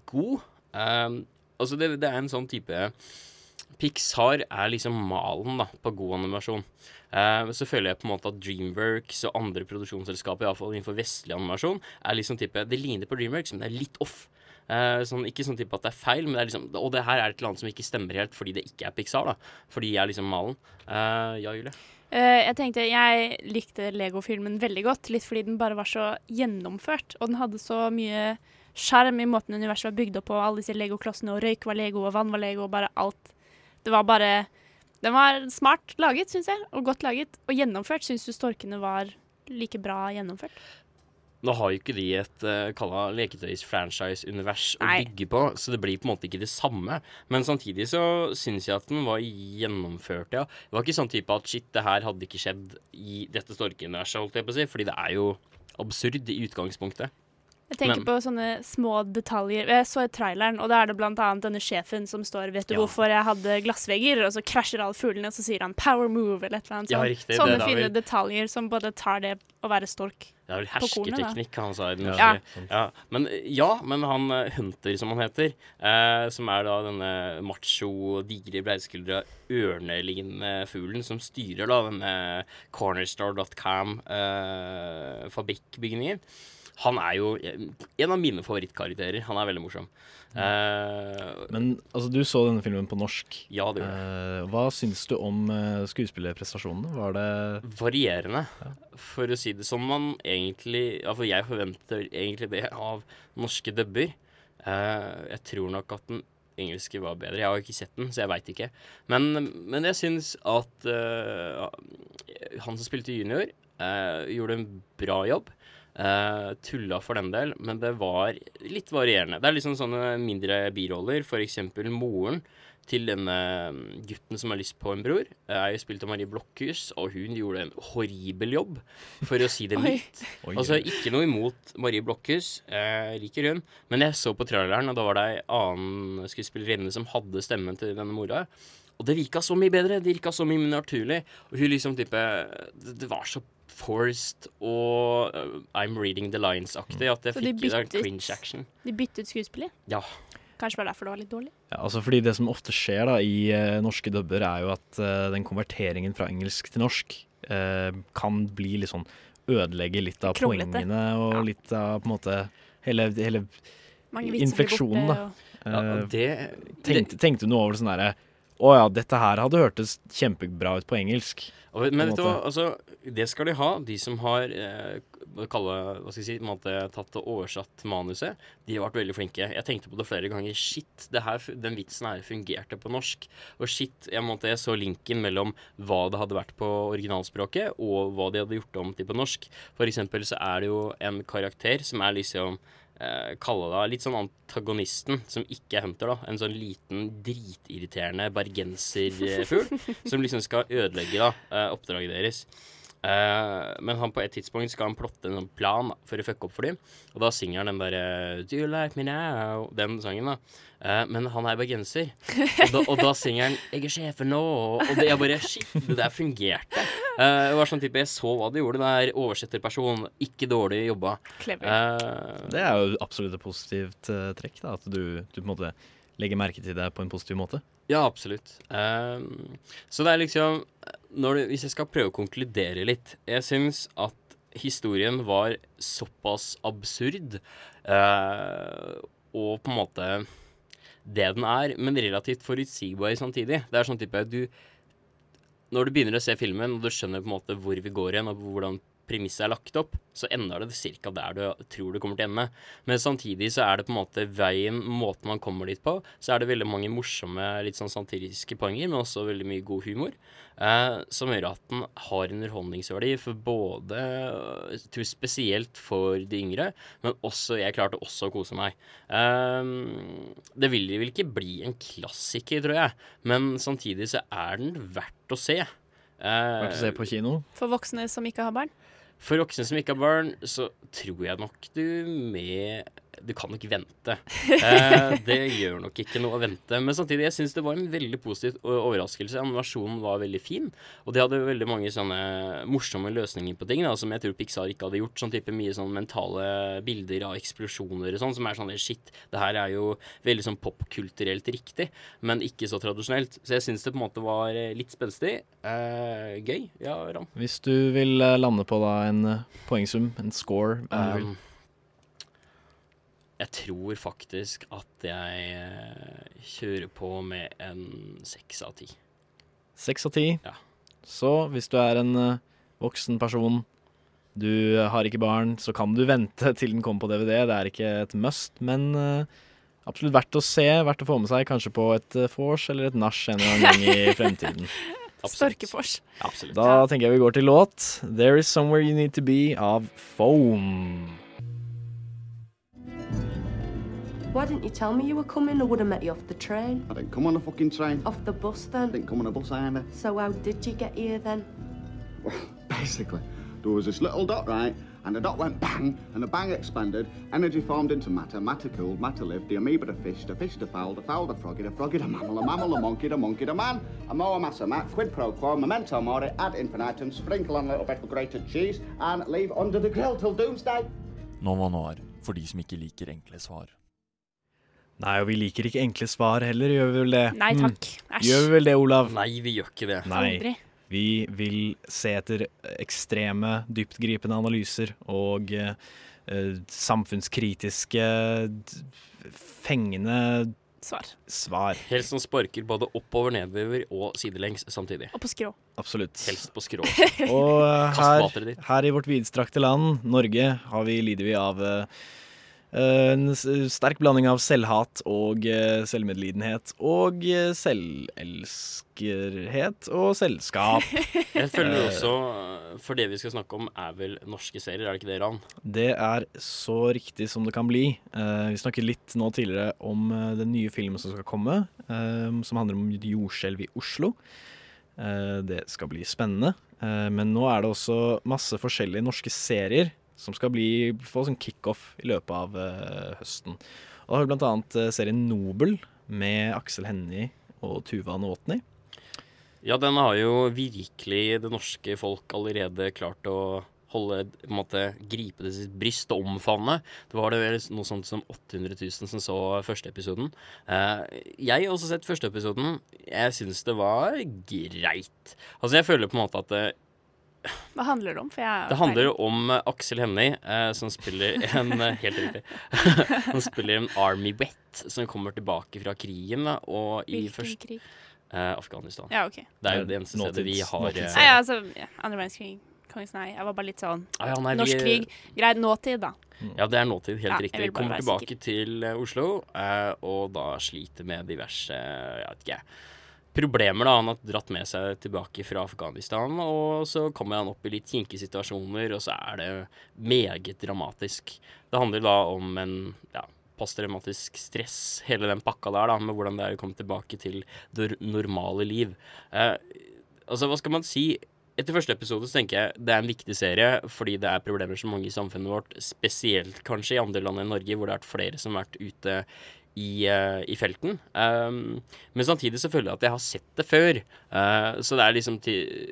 god. Um, altså, det, det er en sånn type Pixar er liksom malen da, på god animasjon. Uh, så føler jeg på en måte at Dreamworks og andre produksjonsselskaper, iallfall innenfor vestlig animasjon, er liksom type Det ligner på Dreamworks, men det er litt off. Uh, sånn, ikke sånn type at det er feil, men det er liksom Og det her er et eller annet som ikke stemmer helt fordi det ikke er Pixar, da. Fordi jeg er liksom malen. Uh, ja, Julie? Eh, jeg tenkte Jeg likte Lego-filmen veldig godt, litt fordi den bare var så gjennomført. Og den hadde så mye sjarm i måten universet var bygd opp på. Alle disse Lego-klossene, og røyk var Lego, og vann var Lego, og bare alt. Det var bare Den var smart laget, syns jeg, og godt laget. Og gjennomført. Syns du storkene var like bra gjennomført? Nå har jo ikke de et uh, kalla leketøys-franchise-univers å bygge på, så det blir på en måte ikke det samme. Men samtidig så syns jeg at den var gjennomført, ja. Det var ikke sånn type at shit, det her hadde ikke skjedd i dette storkeuniverset, holdt jeg på å si, fordi det er jo absurd i utgangspunktet. Jeg tenker Men- på sånne små detaljer. Jeg så i traileren, og da er det annet denne sjefen som står 'Vet du Ja. hvorfor jeg hadde glassvegger?' Og så krasjer alle fuglene, og så sier han 'power move', eller et eller annet Ja, riktig, Sånne det, fine vel- detaljer som både tar det å være stork Det er vel hersketeknikk han sa i den Ja. Ja. Men ja, men han eh, Hunter, som han heter, eh, som er da denne macho, digre, breiskuldra, ørnelignende fuglen som styrer da denne cornerstar.com-fabrikkbygningen, han er jo eh, en av mine favorittkarakterer. Han er veldig morsom. Eh, Men altså, du så denne filmen på norsk. Ja, det gjorde jeg. Uh, hva syns du om uh, skuespillerprestasjonene? Var det varierende, for å si det som man egentlig Ja, for jeg forventer egentlig det av norske dubber. Jeg tror nok at den engelske var bedre. Jeg har ikke sett den, så jeg veit ikke. Men, men jeg syns at uh, han som spilte junior, uh, gjorde en bra jobb. Eh, tulla for den del, men det var litt varierende. Det er liksom sånne mindre biroller, f.eks. moren til denne gutten som har lyst på en bror, er jo spilt av Marie Blokhus, og hun gjorde en horribel jobb, for å si det mildt. Altså, ikke noe imot Marie Blokhus, jeg liker hun, men jeg så på traileren, og da var det ei annen skuespillerinne som hadde stemmen til denne mora. Og det virka så mye bedre, det virka så mye mer naturlig. Og hun liksom type Det, det var så forced og uh, I'm reading the lines-aktig at jeg Så de fikk byttet- cringe action. De byttet skuespiller. Ja. Kanskje det var derfor det var litt dårlig. Ja, altså fordi Det som ofte skjer da i eh, norske dubber, er jo at eh, den konverteringen fra engelsk til norsk eh, kan bli litt sånn Ødelegge litt av Kronglete. poengene og litt av på en måte hele, hele Mange vitser blir infleksjonen, da. borte, Ja, Eh, og det, tenkte, tenkte du noe over det sånn derre Å ja, dette her hadde hørtes kjempebra ut på engelsk. Og, men vet du hva, altså, det skal de ha, de som har eh, kalle, hva skal jeg si, måte, tatt og oversatt manuset. De har vært veldig flinke. Jeg tenkte på det flere ganger. Shit, det her, den vitsen her fungerte på norsk. Og shit, jeg, måtte, jeg så linken mellom hva det hadde vært på originalspråket, og hva de hadde gjort om til på norsk. For eksempel så er det jo en karakter som er liksom eh, Kalle det litt sånn antagonisten, som ikke er Hunter, da. En sånn liten, dritirriterende bergenserfugl som liksom skal ødelegge da, eh, oppdraget deres. Eh, men han på et tidspunkt skal han plotte en sånn plan for å fucke opp for dem. Og da synger han den derre Do you like me now? Den sangen, da. Uh, men han er bergenser. Og da, og da synger han 'Jeg er sjefen nå', og det er bare Shit, det der fungerte. Uh, det var sånn type, Jeg så hva de gjorde. Det er oversetterperson. Ikke dårlig jobba. Eh, Det er jo absolutt et positivt trekk, da, at du, du på en måte legger merke til det på en positiv måte. Ja, absolutt. Um, så det er liksom det, Hvis jeg skal prøve å konkludere litt Jeg syns at historien var såpass absurd uh, og på en måte det den er, men relativt forutsigbar samtidig. Det er sånn type du Når du begynner å se filmen, og du skjønner på en måte hvor vi går igjen, og hvordan premisset er lagt opp, så ender det ca. der du tror det kommer til å ende. Men samtidig så er det på en måte veien, måten man kommer dit på, så er det veldig mange morsomme, litt sånn satiriske poenger, men også veldig mye god humor, eh, som gjør at den har underholdningsverdi for både Jeg tror spesielt for de yngre, men også Jeg klarte også å kose meg. Eh, det vil vel ikke bli en klassiker, tror jeg, men samtidig så er den verdt å se. Eh, Verdt å se på kino. For voksne som ikke har barn. For voksne som ikke har barn, så tror jeg nok du med Du kan nok vente. Eh, det gjør nok ikke noe å vente. Men samtidig, jeg syns det var en veldig positiv overraskelse. Animasjonen var veldig fin, og de hadde veldig mange sånne morsomme løsninger på ting da, som jeg tror Pixar ikke hadde gjort. Sånn type mye sånn mentale bilder av eksplosjoner og sånn, som er sånn shit, det her er jo veldig sånn popkulturelt riktig, men ikke så tradisjonelt. Så jeg syns det på en måte var eh, litt spenstig. Eh, gøy. Ja, Ram. Hvis du vil eh, lande på da en eh, poengsum, en score Um, du vil. Jeg tror faktisk at jeg eh, kjører på med en seks av ti. Seks av ti. Ja. Så hvis du er en eh, voksen person, du har ikke barn, så kan du vente til den kommer på DVD. Det er ikke et must, men eh, absolutt verdt å se, verdt å få med seg. Kanskje på et vors eller et nach en eller annen gang i fremtiden. Storkefors. Absolutt. Da tenker jeg vi går til låt. 'There Is Somewhere You Need To Be' av Foam. Why didn't you tell me you were coming? I would have met you off the train. I didn't come on the fucking train. Off the bus then? I Didn't come on a bus either. So how did you get here then? Well, Basically, there was this little dot, right? And the dot went bang, and the bang expanded. Energy formed into matter. Matter cooled, matter lived. The amoeba, the fish, the fish, the fowl, the fowl, the froggy, the froggy, the mammal, the mammal, the monkey, the monkey, the man. A moa massa mat, quid pro quo, memento mori, ad infinitum, sprinkle on a little bit of grated cheese, and leave under the grill till doomsday. Nova Noir, for de som ikke liker enkle svar. Nei, og vi liker ikke enkle svar heller, gjør vi vel det? Nei Mm. takk. Æsj. Gjør vi vel det, Olav? Nei, vi gjør ikke det. Nei. Aldri. Vi vil se etter ekstreme, dyptgripende analyser og eh, samfunnskritiske, fengende Svar. svar. Helst som sparker både oppover, nedover og sidelengs samtidig. Og på skrå. Absolutt. Helst på skrå. Og eh, her, her i vårt vidstrakte land, Norge, har vi, lider vi av eh, en sterk blanding av selvhat og eh, selvmedlidenhet og eh, selvelskerhet og selskap. Jeg føler Eh, også, for det vi skal snakke om, er vel norske serier, er det ikke det, Ran? Det er så riktig som det kan bli. Eh, vi snakket litt nå tidligere om eh, den nye filmen som skal komme, eh, som handler om jordskjelv i Oslo. Eh, det skal bli spennende. Eh, men nå er det også masse forskjellige norske serier som skal bli, få sånn kickoff i løpet av uh, høsten. Og da har vi blant annet eh, serien Nobel med Aksel Hennie og Tuva Nåtny. Ja, den har jo virkelig det norske folk allerede klart å holde, på en måte, gripe til sitt bryst og omfavne. Det var det vel noe sånt som 800 000 som så første episoden. Eh, jeg har også sett første episoden. Jeg syns det var greit. Altså, jeg føler på en måte at det, Hva handler det om? For jeg det handler om eh, Aksel Hennie, eh, som spiller en eh, Helt riktig. Han spiller en Army Wet som kommer tilbake fra krigen. Og i Hvilken først, krig? eh, Afghanistan. Ja, ok. Det er jo det eneste stedet vi har nåtids- eh, Nei, altså, ja, andre verdenskrig. Kongens nei. Jeg var bare litt sånn Ah, ja, nei, vi- Norsk krig. Greit nåtid, da. Ja, det er nåtid, helt Ja, riktig. Vi Kommer tilbake tilbake til Oslo, eh, og da sliter med diverse jeg vet ikke, problemer. da Han har dratt med seg tilbake fra Afghanistan, og så kommer han opp i litt kinkige situasjoner, og så er det meget dramatisk. Det handler da om en ja, posttraumatisk stress, hele den pakka der, da, med hvordan det er å komme tilbake til det normale liv. Eh, altså, hva skal man si? Etter første episode så tenker jeg det er en viktig serie fordi det er problemer så mange i samfunnet vårt, spesielt kanskje i andre land enn Norge, hvor det har vært flere som har vært ute i, uh, i felten. Um, men samtidig så føler jeg at jeg har sett det før. Uh, så det er liksom til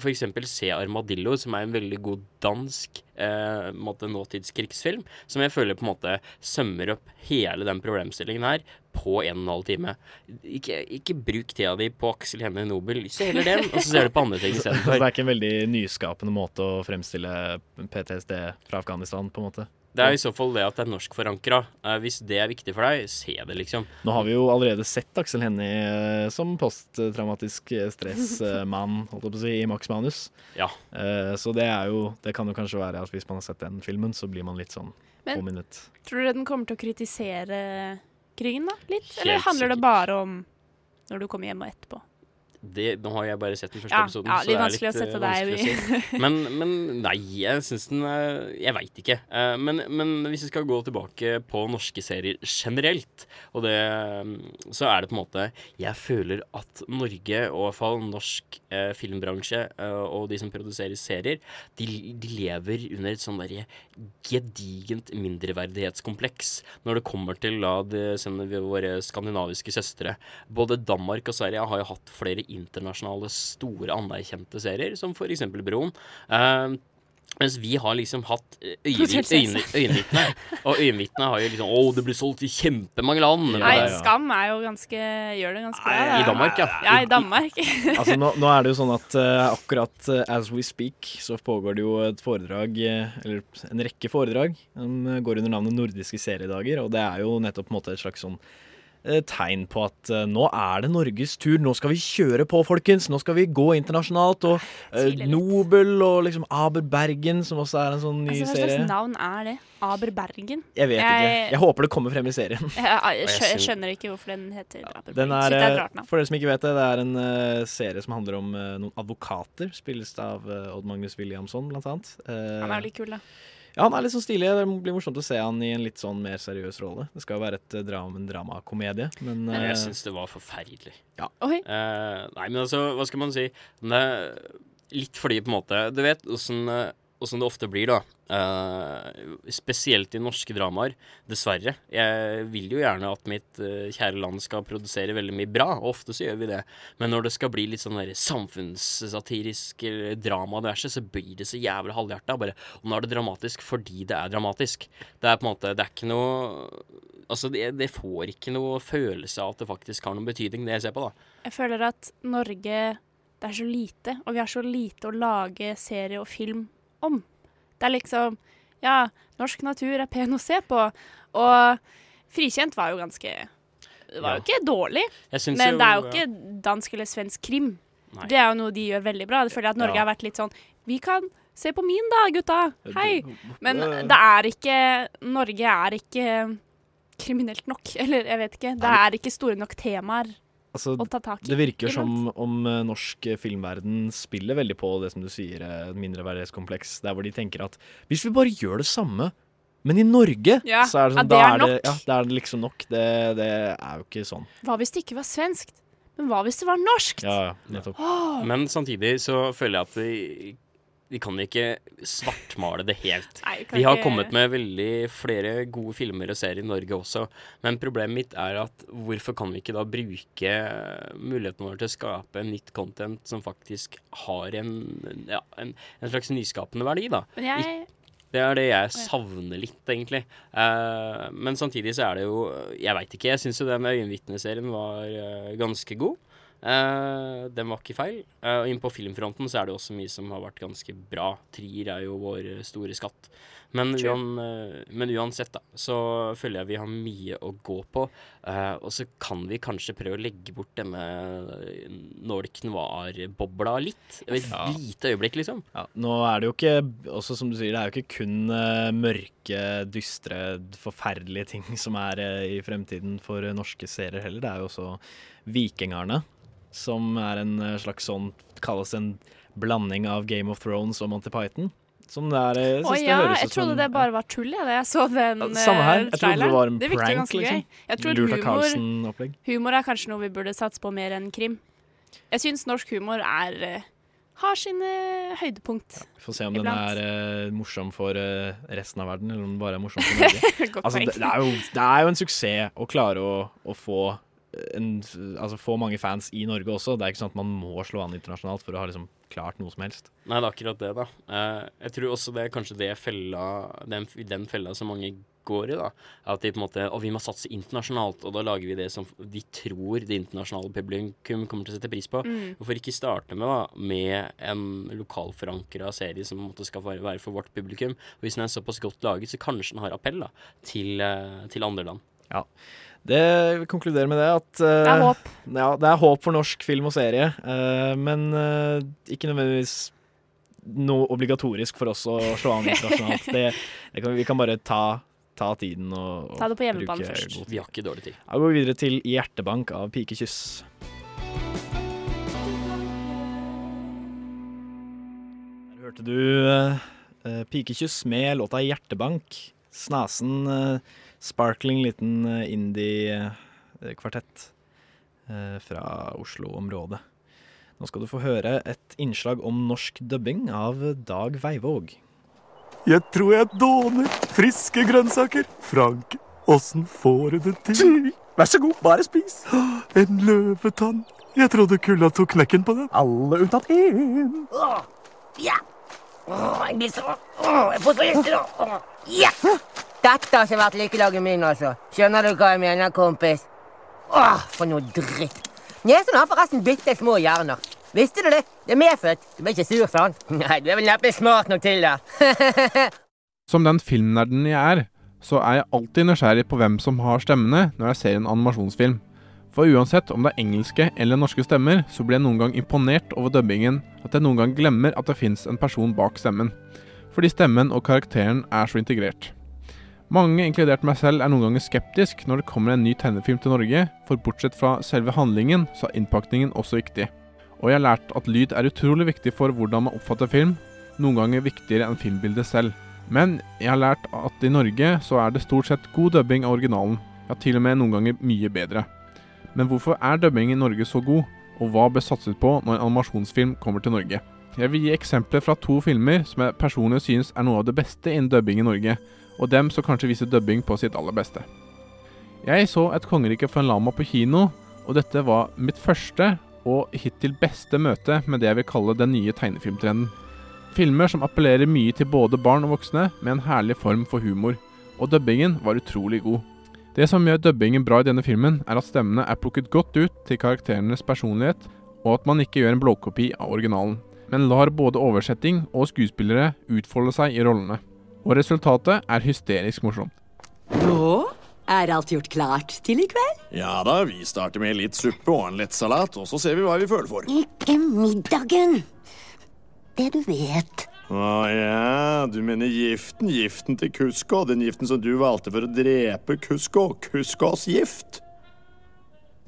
For eksempel se Armadillo, som er en veldig god dansk uh, nåtidskrigsfilm, som jeg føler på en måte sømmer opp hele den problemstillingen her på en og en halv time. Ikke, ikke bruk tida di på Aksel Hennie Nobel. Se heller den, og så ser du på andre ting Så det er ikke en veldig nyskapende måte å fremstille PTSD fra Afghanistan, på en måte. Det er i så fall det at det er norskforankra. Uh, hvis det er viktig for deg, se det, liksom. Nå har vi jo allerede sett Aksel Hennie eh, som posttraumatisk stressmann, holdt jeg på å si, i Max Manus. Ja. Eh, Så det er jo Det kan jo kanskje være at hvis man har sett den filmen, så blir man litt sånn Men- påminnet. Tror dere den kommer til å kritisere krigen, da? Litt? Eller handler det bare om når du kommer hjem og etterpå? Det, Nå har jeg bare sett den første Ja, episoden, ja, så det er vanskelig å litt eh, sette deg vanskelig å si. Men, men nei, jeg syns den eh, Jeg veit ikke. Eh, Men, men hvis vi skal gå tilbake på norske serier generelt, og det mm, Så er det på en måte Jeg føler at Norge, og i hvert fall norsk eh, filmbransje, og de som produserer serier, de, de lever under et sånn derre gedigent mindreverdighetskompleks når det kommer til la det, våre skandinaviske søstre. Både Danmark og Sverige har jo hatt flere internasjonale store anerkjente serier, som for eksempel Broen. Uh, mens vi har liksom hatt eh, øyenvitne. Og øyenvitne har jo liksom Å, det blir solgt i kjempemange land. Nei, Skam er jo ganske gjør det ganske bra. I. Danmark, ja. Ja, i Danmark. Altså, nå, nå er det jo sånn at uh, akkurat uh, as we speak, så pågår det jo et foredrag, uh, eller en rekke foredrag, som går under navnet Nordiske seriedager, og det er jo nettopp på en måte et slags sånn tegn på at eh, nå er det Norges tur, nå skal vi kjøre på, folkens, nå skal vi gå internasjonalt, og uh, Nobel og liksom Aber Bergen, som også er en sånn ny Altså, hva serie. slags navn er det? Aber Bergen? Jeg vet ikke. Jeg håper det kommer frem i serien. Jeg, jeg, jeg jeg skjønner ikke hvorfor den heter Aber Den Bergen. er, er eh, rart for dere som ikke vet det, det er en uh, serie som handler om uh, noen advokater. Spilles av uh, Odd Magnus Williamson, blant annet. Eh, Han er jo litt kul, da. Ja, han er litt sånn stilig. Det blir morsomt å se han i en litt sånn mer seriøs rolle. Det skal jo være et eh, dram, en dramakomedie, men eh, jeg syns det var forferdelig. Ja. Okay. Uh, nei, men altså, hva skal man si? Det er litt fordi, på en måte Du vet åssen eh, som det ofte blir, da. uh, spesielt i norske dramaer. Dessverre. Jeg vil jo gjerne at mitt uh, kjære land skal produsere veldig mye bra, og ofte så gjør vi det. Men når det skal bli litt sånn der samfunnssatirisk drama og diverse, så blir det så jævlig halvhjerta. Bare, og nå er det dramatisk fordi det er dramatisk. Det er på en måte Det er ikke noe Altså, det, det får ikke noe følelse av at det faktisk har noen betydning, det jeg ser på, da. Jeg føler at Norge Det er så lite, og vi har så lite å lage serie og film om. Det er liksom Ja, norsk natur er pen å se på. Og Frikjent var jo ganske Det var Ja. jo ikke dårlig, men jo- det er jo ja. ikke dansk eller svensk krim. Nei. Det er jo noe de gjør veldig bra. Det føler jeg at Norge Ja. har vært litt sånn Vi kan se på min, da, gutta. Hei. Men det er ikke Norge er ikke kriminelt nok. Eller jeg vet ikke. Det er ikke store nok temaer altså, å ta tak i. det virker som om eh, norsk eh, filmverden spiller veldig på det som du sier, eh, mindreverdighetskompleks. Der hvor de tenker at hvis vi bare gjør det samme, men i Norge, Ja, så er det ja, det er, da, er det, nok. ja, er det liksom nok. Det, det er jo ikke sånn. Hva hvis det ikke var svenskt? Men hva hvis det var norskt? Ja, ja, nettopp. Oh. Men samtidig så føler jeg at vi, kan ikke svartmale det helt. Nei, vi har kommet med veldig flere gode filmer og serier i Norge også, men problemet mitt er at hvorfor kan vi ikke da bruke muligheten vår til å skape nytt content som faktisk har en, ja, en, en slags nyskapende verdi, da? Men jeg Det er det jeg savner litt, egentlig. Uh, men samtidig så er det jo Jeg veit ikke. Jeg syns jo den Øyenvitneserien var uh, ganske god. Eh, den var ikke feil. Uh, inn på filmfronten så er det også mye som har vært ganske bra. Trier er jo vår eh, store skatt. Men, uan, uh, men uansett, da, så føler jeg vi har mye å gå på. Og så kan vi kanskje prøve å legge bort denne Nordic Noir-bobla litt. Et Ja. lite øyeblikk, liksom. Ja, nå er det jo ikke, også som du sier, det er jo ikke kun mørke, dystre, forferdelige ting som er i fremtiden for norske serier heller. Det er jo også Vikingarne, som er en eh, slags sånn, kalles en blanding av Game of Thrones og Monty Python. Som det er, eh, jeg det ja, jeg trodde som- det bare var tull, jeg, da jeg så den Ja, samme her. eh, Jeg trodde det var en det prank, liksom. Jeg tror humor, humor er kanskje noe vi burde satse på mer enn krim. Jeg syns norsk humor er eh, har sine høydepunkt. Vi får se om den er uh, morsom for uh, resten av verden, eller om den bare er morsom for Norge. Altså, det, det, er jo, det er jo en suksess å klare å, å få en, altså få mange fans i Norge også. Det er ikke sånn at man må slå an internasjonalt for å ha liksom klart noe som helst. Nei, det er akkurat det, da. Eh, jeg tror også det er kanskje det fella, den, den fella som mange går i, da. At de på en måte Å, vi må satse internasjonalt, og da lager vi det som de tror det internasjonale publikum kommer til å sette pris på. Mm. Hvorfor ikke starte med, da, med en lokalforankra serie som måtte skal være være for vårt publikum? Og hvis den er såpass godt laget, så kanskje den har appell da, til, eh, til andre land. Ja. Det konkluderer med det at uh, Det er eh, håp. Ja, det er håp for norsk film og serie, uh, men uh, ikke nødvendigvis noe obligatorisk for oss å slå an internasjonalt. det, det kan, vi kan bare ta, ta tiden og, og Ta det på hjemmebane først. Vi har ikke dårlig tid. Da går vi videre til 'Hjertebank' av Pikekyss. Der hørte du Pikekyss med låta 'Hjertebank'. Snasen uh, sparkling liten eh, indie-kvartett eh, fra Oslo-området. Nå skal du få høre et innslag om norsk dubbing av Dag Veivåg. Jeg tror jeg dåner friske grønnsaker. Frank, åssen får du det til? Vær så god, bare spis. En løvetann. Jeg trodde kulda tok knekken på den. Alle unntatt én. Åh, ja. Åh, jeg blir så Åh, jeg får så gjester nå. Åh, Ja! Dette har ikke vært lykkelaget min, altså. Skjønner du hva jeg mener, kompis? Åh, for noe dritt. Nesen har forresten bitte små hjerner. Visste du det? Det er medfødt. Du blir ikke sur sånn. Nei, du er vel neppe smart nok til det. Som den filmnerden jeg er, så er jeg alltid nysgjerrig på hvem som har stemmene når jeg ser en animasjonsfilm. For uansett om det er engelske eller norske stemmer, så blir jeg noen gang imponert over dubbingen at jeg noen gang glemmer at det fins en person bak stemmen. Fordi stemmen og karakteren er så integrert. Mange, inkludert meg selv, er noen ganger skeptisk når det kommer en ny tegnefilm til Norge, for bortsett fra selve handlingen, så er innpakningen også viktig. Og jeg har lært at lyd er utrolig viktig for hvordan man oppfatter film, noen ganger viktigere enn filmbildet selv. Men jeg har lært at i Norge så er det stort sett god dubbing av originalen, ja til og med noen ganger mye bedre. Men hvorfor er dubbing i Norge så god, og hva bør satses på når en animasjonsfilm kommer til Norge? Jeg vil gi eksempler fra to filmer som jeg personlig synes er noe av det beste innen dubbing i Norge, og dem som kanskje viser dubbing på sitt aller beste. Jeg så Et kongerike for en lama på kino, og dette var mitt første og hittil beste møte med det jeg vil kalle den nye tegnefilmtrenden. Filmer som appellerer mye til både barn og voksne, med en herlig form for humor. Og dubbingen var utrolig god. Det som gjør dubbingen bra i denne filmen, er at stemmene er plukket godt ut til karakterenes personlighet, og at man ikke gjør en blåkopi av originalen, men lar både oversetting og skuespillere utfolde seg i rollene. Og resultatet er hysterisk morsomt. Nå er alt gjort klart til i kveld. Ja da, vi starter med litt suppe og en lettsalat, og så ser vi hva vi føler for. Ikke middagen. Det du vet. Å ja, du mener giften. Giften til Kusko. Den giften som du valgte for å drepe Kusko. Kuskos gift.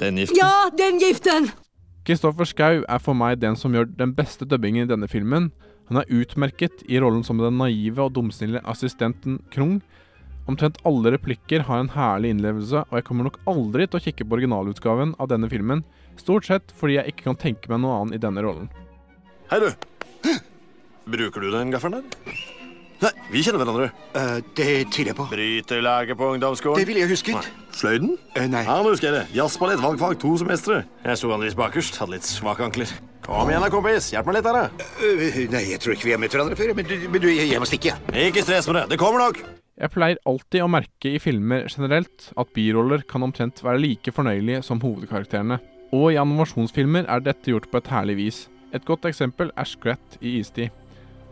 Den giften. Ja, den giften! Kristoffer Schou er for meg den som gjør den beste dubbingen i denne filmen. Han er utmerket i rollen som den naive og dumsnille assistenten Krung. Omtrent alle replikker har en herlig innlevelse, og jeg kommer nok aldri til å kikke på originalutgaven av denne filmen, stort sett fordi jeg ikke kan tenke meg noe annet i denne rollen. Hei, du. Bruker du den gaffelen der? Nei, vi kjenner hverandre. det tviler jeg på. Bryterlaget på ungdomsskolen. Det ville jeg husket. Sløyden? nei. Ja, nå husker jeg det. Jazzballett, valgfag, to semestre. Jeg sto vanligvis bakerst, hadde litt svake ankler. Kom igjen da, kompis. Hjelp meg litt her, da. nei, jeg tror ikke vi har møtt hverandre før, men du, men du jeg må stikke. Ikke stress med det. Det kommer nok. Jeg pleier alltid å merke i filmer generelt at biroller kan omtrent være like fornøyelige som hovedkarakterene. Og i animasjonsfilmer er dette gjort på et herlig vis. Et godt eksempel er Scrat i Istid.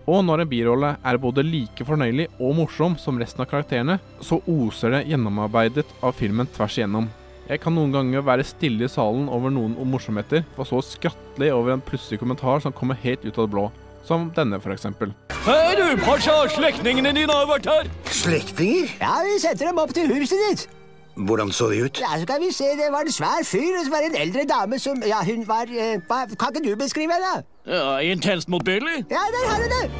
Og når en birolle er både like fornøyelig og morsom som resten av karakterene, så oser det gjennomarbeidet av filmen tvers igjennom. Jeg kan noen ganger være stille i salen over noen morsomheter, for så skrattelig over en plutselig kommentar som kommer helt ut av det blå. Som denne, eksempel. Hei du, Pasha! Slektningene dine har vært her. Slektninger? Ja, vi setter dem opp til huset ditt. Hvordan så de ut? Ja, så kan vi se, Det var en svær fyr, og så var det en eldre dame som Ja, hun var eh, hva, Kan ikke du beskrive henne? Ja, Intenst motbydelig. Ja, der har du det!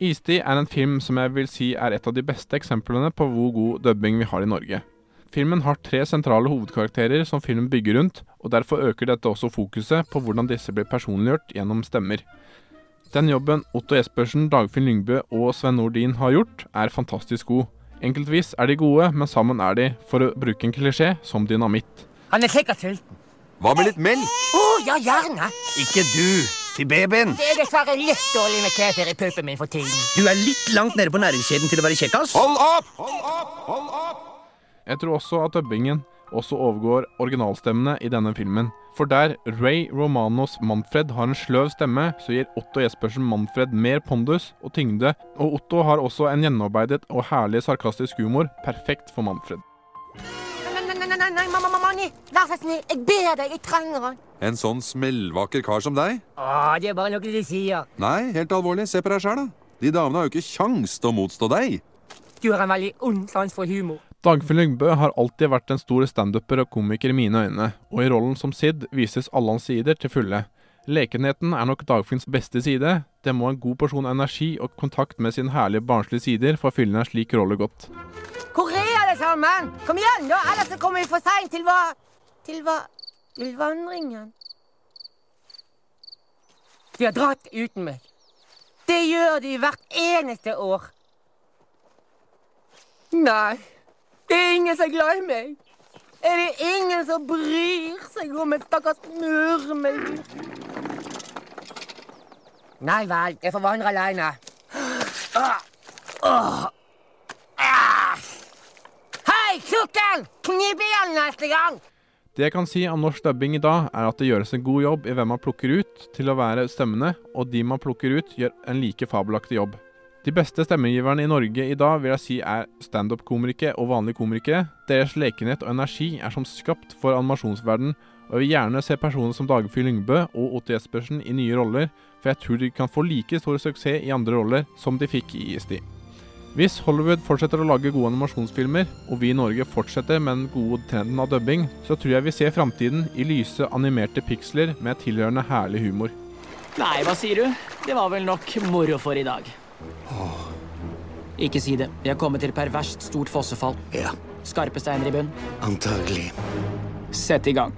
Istid er en film som jeg vil si er et av de beste eksemplene på hvor god dubbing vi har i Norge. Filmen har tre sentrale hovedkarakterer som filmen bygger rundt, og derfor øker dette også fokuset på hvordan disse blir personliggjort gjennom stemmer. Den jobben Otto Jespersen, Dagfinn Lyngbø og Sven Nordin har gjort, er fantastisk god. Enkeltvis er de gode, men sammen er de, for å bruke en klisjé, som dynamitt. Han er sikkert sulten. Hva med litt melk? Å, ja, gjerne. Ikke du, til babyen. Det er dessverre litt dårlig med kefir i puppen min for tiden. Du er litt langt nede på næringskjeden til å være kjekkas. Hold opp! Hold opp! Hold opp! Jeg tror også at dubbingen også overgår originalstemmene i denne filmen. For der Ray Romanos Manfred har en sløv stemme, så gir Otto Jespersen Manfred mer pondus og tyngde, og Otto har også en gjennomarbeidet og herlig sarkastisk humor, perfekt for Manfred. Vær så snill. Jeg ber deg, jeg trenger han. En sånn smellvakker kar som deg? Å, det er bare noe de sier. Nei, helt alvorlig. Se på deg sjæl, da. De damene har jo ikke kjangs til å motstå deg. Du har en veldig ond sans for humor. Dagfinn Lyngbø har alltid vært en stor standuper og komiker i mine øyne, og i rollen som Sid vises alle hans sider til fulle. Lekenheten er nok Dagfinns beste side. Det må en god porsjon energi og kontakt med sine herlige barnslige sider for å fylle en slik rolle godt. Hvor er alle sammen? Kom igjen, da, ellers kommer vi for seint til hva Til hva Til vandringen. De har dratt uten meg. Det gjør de hvert eneste år. Nei, det er ingen som er glad i meg. Er det ingen som bryr seg om et stakkars murmeldyr? Nei vel, jeg får vandre aleine. Ah, ah, ah. Hei, tjukken! Knip igjen neste gang! Det jeg kan si om norsk dubbing i dag, er at det gjøres en god jobb i hvem man plukker ut til å være stemmene, og de man plukker ut, gjør en like fabelaktig jobb. De beste stemmegiverne i Norge i dag vil jeg si er standup-komikere og vanlige komikere. Deres lekenhet og energi er som skapt for animasjonsverden, og jeg vil gjerne se personer som Dagfyr Lyngbø og Otto Jespersen i nye roller, for jeg tror de kan få like stor suksess i andre roller som de fikk i ISD. Hvis Hollywood fortsetter å lage gode animasjonsfilmer, og vi i Norge fortsetter med den gode trenden av dubbing, så tror jeg vi ser framtiden i lyse, animerte piksler med tilhørende herlig humor. Nei, hva sier du? Det var vel nok moro for i dag. Ikke si det. Vi har kommet til perverst stort fossefall. Ja. Skarpe steiner i bunn. Antagelig. Sett i gang.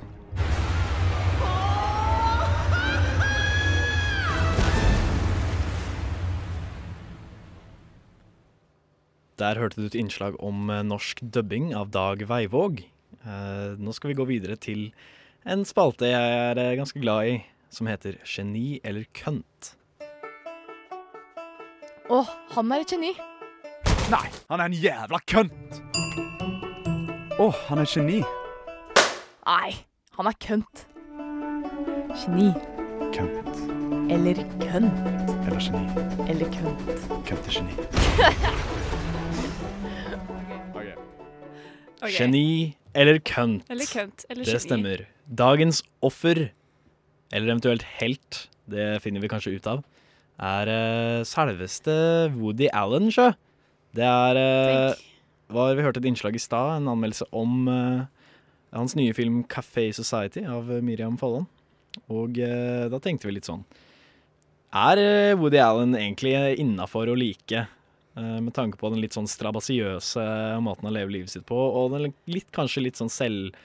Der hørte du et innslag om eh, norsk dubbing av Dag Veivåg. Eh, nå skal vi gå videre til en spalte jeg er eh, ganske glad i, som heter Geni eller kønt. Å, han er et geni. Nei, han er en jævla kønt! Å, han er et geni. Nei, han er kønt. Geni. Kønt. Eller kønt. Eller geni. Eller kønt. Køntegeni. Ok. Geni eller kønt. Eller kønt, eller det stemmer. Dagens offer, eller eventuelt helt, det finner vi kanskje ut av, er uh, selveste Woody Allen, sjø. Det er uh, var, Vi hørte et innslag i stad, en anmeldelse om uh, hans nye film 'Café Society' av eh, Miriam Folland. Og eh, da tenkte vi litt sånn Er eh, Woody Allen egentlig innafor å like? Eh, Med tanke på den litt sånn strabasiøse måten han lever livet sitt på, og den litt, kanskje litt sånn selv,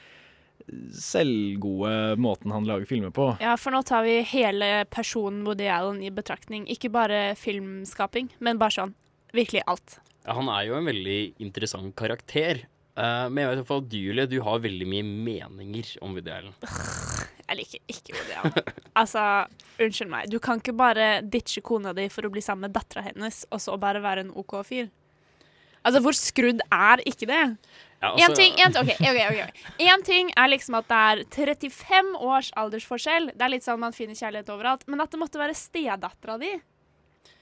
selvgode måten han lager filmer på. Ja, for nå tar vi hele personen Woody Allen i betraktning. Ikke bare filmskaping, men bare sånn virkelig alt. Ja, han er jo en veldig interessant karakter. Uh, men jeg vet i hvert fall du, Julie, du har veldig mye meninger om Woody Allen. Jeg liker ikke Woody Allen. Altså, unnskyld meg. Du kan ikke bare ditche kona di for å bli sammen med dattera hennes, og så bare være en OK fyr. Altså, hvor skrudd er ikke det? Ja, en altså- ting, en, okay, okay, ok, ok. En ting er liksom at det er 35 års aldersforskjell. Det er litt sånn man finner kjærlighet overalt. Men at det måtte være stedattera di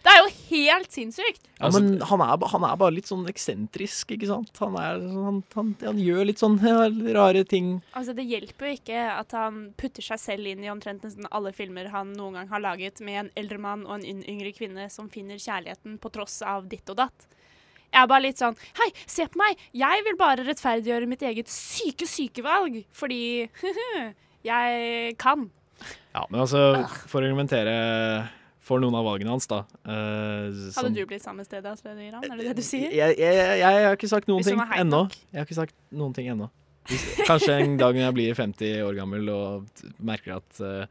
Det er jo helt sinnssykt! Ja, men han er, han er bare litt sånn eksentrisk, ikke sant? Han, er, han, han, han gjør litt sånn rare ting. Altså, Det hjelper jo ikke at han putter seg selv inn i omtrent nesten alle filmer han noen gang har laget, med en eldre mann og en yngre kvinne som finner kjærligheten på tross av ditt og datt. Jeg er bare litt sånn Hei, se på meg! Jeg vil bare rettferdiggjøre mitt eget syke sykevalg, fordi jeg kan. Ja, men altså, for å argumentere for noen av valgene hans, da Uh, som- Hadde du blitt samme sted da, Iran? Er det det du sier? jeg, jeg, jeg, jeg har ikke sagt noen ting ennå. Jeg har ikke sagt noen ting ennå. Kanskje en dag når jeg blir 50 år gammel og merker at uh,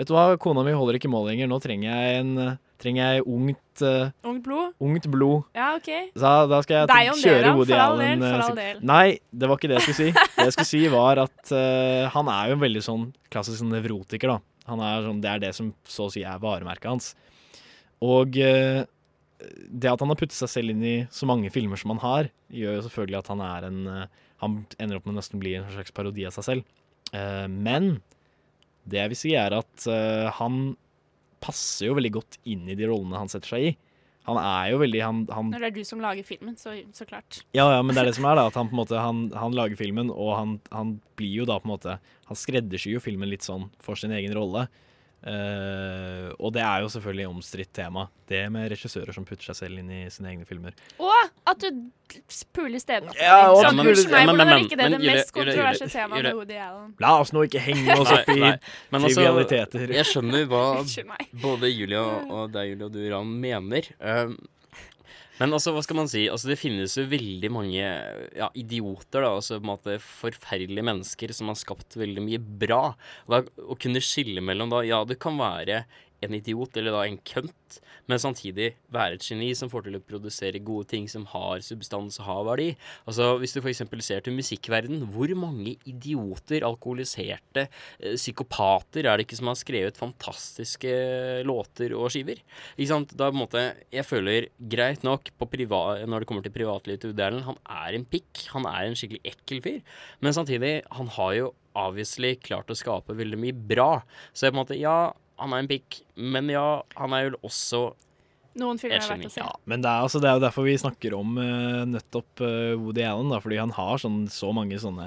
Vet du hva, kona mi holder ikke mål lenger. Nå trenger jeg en eh, Trenger jeg ungt uh, Ungt blod? Ungt blod. Ja, OK. Så da, skal jeg Deg om kjøre. Woody Allen. eh, for all del. Nei, det var ikke det jeg skulle si. Det jeg skulle si var at uh, han er jo en veldig sånn klassisk sånn nevrotiker, da. Han er sånn, det er det som så å si er varemerket hans. Og uh, det at han har puttet seg selv inn i så mange filmer som han har, gjør jo selvfølgelig at han er en Han ender opp med å nesten bli en slags parodi av seg selv. Men det jeg vil si, er at han passer jo veldig godt inn i de rollene han setter seg i. Han er jo veldig han, han Når det er du som lager filmen, så, så klart. ja, ja, men det er det som er, da. At han på en måte Han, han lager filmen, og han, han blir jo da på en måte Han skreddersyr jo filmen litt sånn for sin egen rolle. Eh, og det er jo selvfølgelig omstridt tema, det med regissører som putter seg selv inn i sine egne filmer. Og at du puler stedet Ja, og sånn, men, unnskyld meg, hvordan er men- ikke det men det Julie, mest kontroversielle temaet med Woody Allen? La oss nå ikke henge oss opp i Nei, nei. Altså. Jeg skjønner hva både Julia og deg, Julia, og du, Ram, mener. Um, men altså, hva skal man si? Altså, det finnes jo veldig mange ja, idioter, da. Altså på en måte forferdelige mennesker som har skapt veldig mye bra. Og å kunne skille mellom da Ja, du kan være en idiot eller da en kønt, men samtidig være et geni som får til å produsere gode ting som har substans og har verdi. Altså, Hvis du f.eks. ser til musikkverden, hvor mange idioter, alkoholiserte, eh, psykopater er det ikke som har skrevet fantastiske låter og skiver? Ikke sant? Da på en måte Jeg føler greit nok når det kommer til privatlivet til Woody han er en pikk. Han er en skikkelig ekkel fyr. Men samtidig, han har jo obviously klart å skape veldig mye bra. Så jeg på en måte Ja, han er en pikk, men ja, han er jo også Noen filmer jeg er verdt å se. Ja, men det er, altså, det er jo derfor vi snakker om uh, nettopp uh, Woody Allen, da, fordi han har sånn, så mange sånne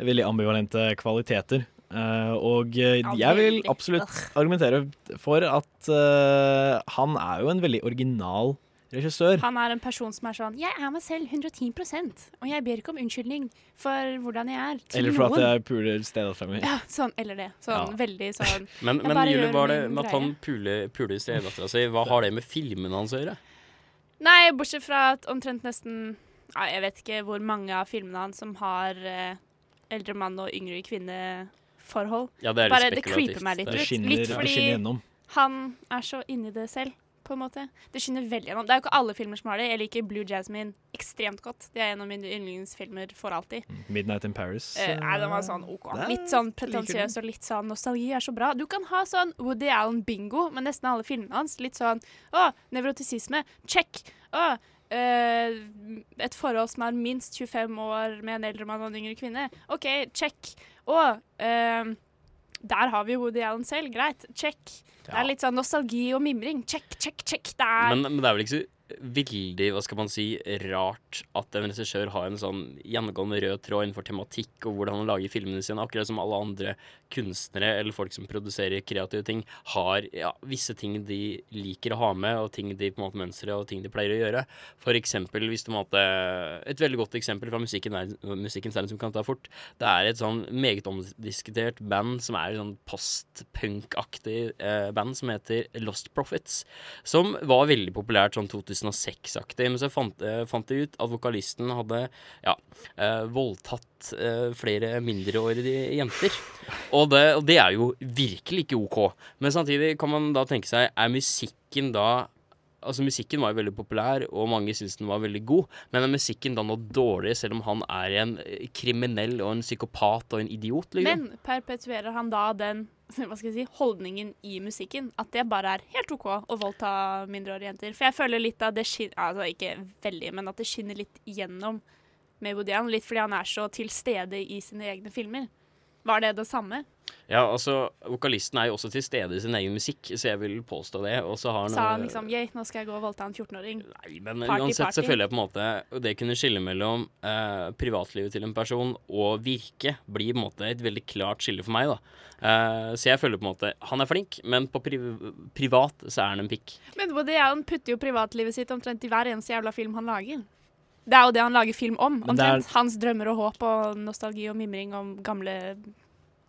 veldig ambivalente kvaliteter. Uh, og eh, jeg vil absolutt argumentere for at han er jo en veldig original regissør. Han er en person som er sånn Jeg er meg selv 110% og jeg ber ikke om unnskyldning for hvordan jeg er til Eller for noen. at jeg puler stedattera meg Ja, sånn, eller det. Sånn Ja. veldig sånn Men, men Julie, er det med at han puler, puler stedattera si? Hva har det med filmene hans å gjøre? Nei, bortsett fra at omtrent nesten ja, Jeg vet ikke hvor mange av filmene hans som har eh, eldre mann og yngre kvinne-forhold. Ja, det er litt Bare det spekulativt. creeper meg litt Det ut. skinner- litt det fordi skinner gjennom. han er så inni det selv, på en måte. Det skinner veldig gjennom. Det er jo ikke alle filmer som har det. Jeg liker Blue Jasmine ekstremt godt. Det er en av mine yndlingsfilmer for alltid. Midnight in Paris. Uh, nei, den var sånn OK. Litt sånn pretensiøs og litt sånn nostalgi er så bra. Du kan ha sånn Woody Allen-bingo med nesten alle filmene hans. Litt sånn Å, nevrotisisme. Check. Å, Uh, et forhold som er minst 25 år med en eldre mann og en yngre kvinne. OK, check. Å, eh, der har vi Woody Allen selv. Greit. Check. Det er litt sånn nostalgi og mimring. Check, check, check. Det er Men, men det er vel ikke så veldig hva skal man si, rart at en regissør har en sånn gjennomgående rød tråd innenfor tematikk og hvordan han lager filmene sine, akkurat som alle andre kunstnere eller folk som produserer kreative ting, har ja, visse ting de liker å ha med, og ting de på en måte mønstrer og ting de pleier å gjøre. For eksempel hvis du måtte Et veldig godt eksempel fra musikken, er, som kan ta fort. Det er et sånn meget omdiskutert band som er et sånn post-punk-aktig eh, band som heter Lost Profits. Som var veldig populært sånn 2006-aktig, men så fant, eh, fant de ut at vokalisten hadde ja, eh, voldtatt eh, flere mindreårige jenter. Og det, og det er jo virkelig ikke OK. Men samtidig kan man da tenke seg, er musikken da Altså Musikken var jo veldig populær, og mange syntes den var veldig god. Men er musikken da noe dårlig, selv om han er en eh, kriminell og en psykopat og en idiot? liksom? Men perpetuerer han da den hva skal jeg si, holdningen i musikken? At det bare er helt OK å voldta mindreårige jenter? For jeg føler litt av det skinner Altså ikke veldig, men at det skinner litt igjennom med Woody. Litt fordi han er så til stede i sine egne filmer. Var det det samme? Ja, altså, Vokalisten er jo også til stede i sin egen musikk, så jeg vil påstå det. Og så har han Sa han liksom yeah, nå skal jeg gå og voldta en 14-åring? Nei, men Party, uansett så føler jeg på en måte og det kunne skille mellom eh, privatlivet til en person og virke blir på en måte et veldig klart skille for meg. da. Eh, så jeg føler på en måte Han er flink, men på priv privat så er han en pikk. Men Woody Allen putter jo privatlivet sitt omtrent i hver eneste jævla film han lager. Det er jo det han lager film om. Omtrent. er- hans drømmer og håp og nostalgi og mimring om gamle,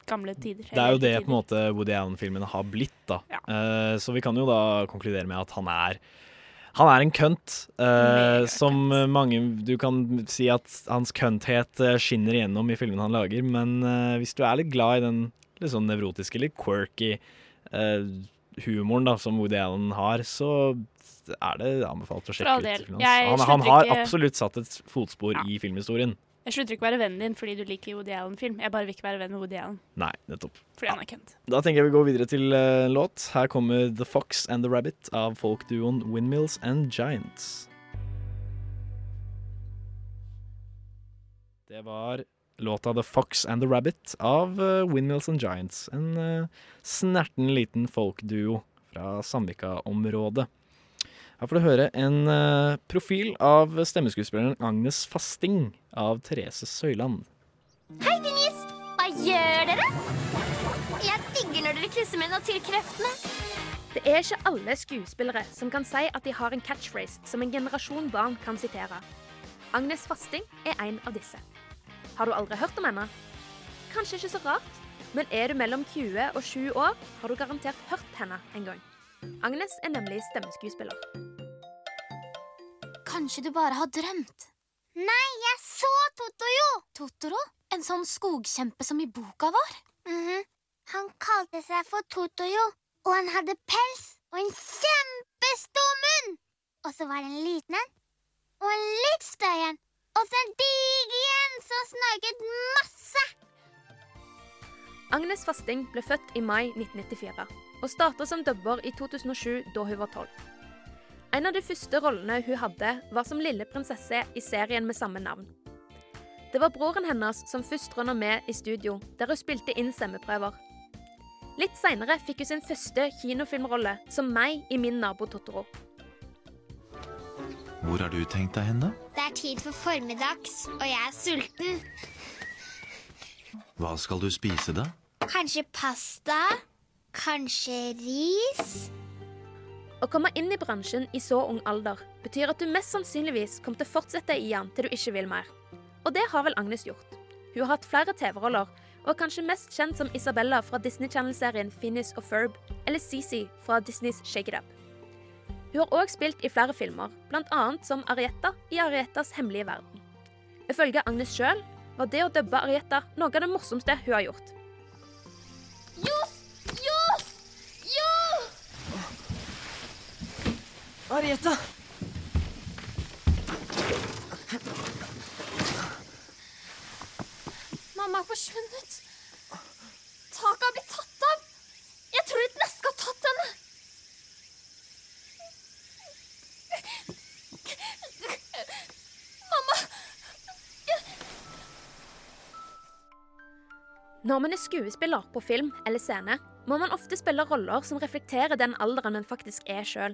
gamle tider. Det er jo det tider. på en måte Woody Allen-filmene har blitt, da. Eh, så vi kan jo da konkludere med at han er han er en kønt, uh, som mange Du kan si at hans kønthet eh, skinner igjennom i filmene han lager, men uh, hvis du er litt glad i den litt sånn nevrotiske, litt quirky eh, humoren da, som Woody Allen har, så er det anbefalt å sjekke ut. Han, han har absolutt satt et fotspor i filmhistorien. Jeg slutter ikke å være vennen din fordi du liker Woody Allen-film. Jeg bare vil ikke være venn med Woody Allen Nei, nettopp. fordi han er kønt. Da tenker jeg vi går videre til uh, låt. Her kommer The Fox and the Rabbit av folkduoen Windmills and Giants. Det var låta The Fox and the Rabbit av uh, Windmills and Giants. En uh, snerten liten folkduo fra Sandvika-området. Her får du høre en uh, profil av stemmeskuespilleren Agnes Fasting av Therese Søyland. Hei, Denise! Hva gjør dere? Jeg digger når dere ikke med naturkreftene. til kreftene. Det er ikke alle skuespillere som kan si at de har en catchphrase som en generasjon barn kan sitere. Agnes Fasting er en av disse. Har du aldri hørt om henne? Kanskje ikke så rart, men er du mellom 20 og 7 år, har du garantert hørt henne en gang. Agnes er nemlig stemmeskuespiller. Kanskje du bare har drømt? Nei, jeg så Totoro! Totoro? En sånn skogkjempe som i boka vår? Mhm. Han kalte seg for Totoro, og han hadde pels og en kjempestor munn! Og så var det en liten en, og en litt større en, og så en diger en som snakket masse! Agnes Fasting ble født i mai 1994 og starta som dubber i 2007 da hun var tolv. En av de første rollene hun hadde, var som lille prinsesse i serien med samme navn. Det var broren hennes som først rønna med i studio, der hun spilte inn stemmeprøver. Litt seinere fikk hun sin første kinofilmrolle som meg i Min nabo Totoro. Hvor har du tenkt deg hen, da? Det er tid for formiddags, og jeg er sulten. Hva skal du spise, da? Kanskje pasta? Kanskje ris? Å komme inn i bransjen i så ung alder betyr at du mest sannsynligvis kommer til å fortsette i den til du ikke vil mer. Og det har vel Agnes gjort. Hun har hatt flere TV-roller, og er kanskje mest kjent som Isabella fra Disney Channel-serien Finnis og Ferb, eller Cece fra Disneys Shake It Up. Hun har òg spilt i flere filmer, bl.a. som Arietta i Ariettas hemmelige verden. Ifølge Agnes sjøl var det å dubbe Arietta noe av det morsomste hun har gjort. Arietta! Mamma er forsvunnet. Taket har blitt tatt av. Jeg tror et neske har tatt henne. Mamma! Når man er skuespiller på film eller scene, må man ofte spille roller som reflekterer den alderen man faktisk er sjøl.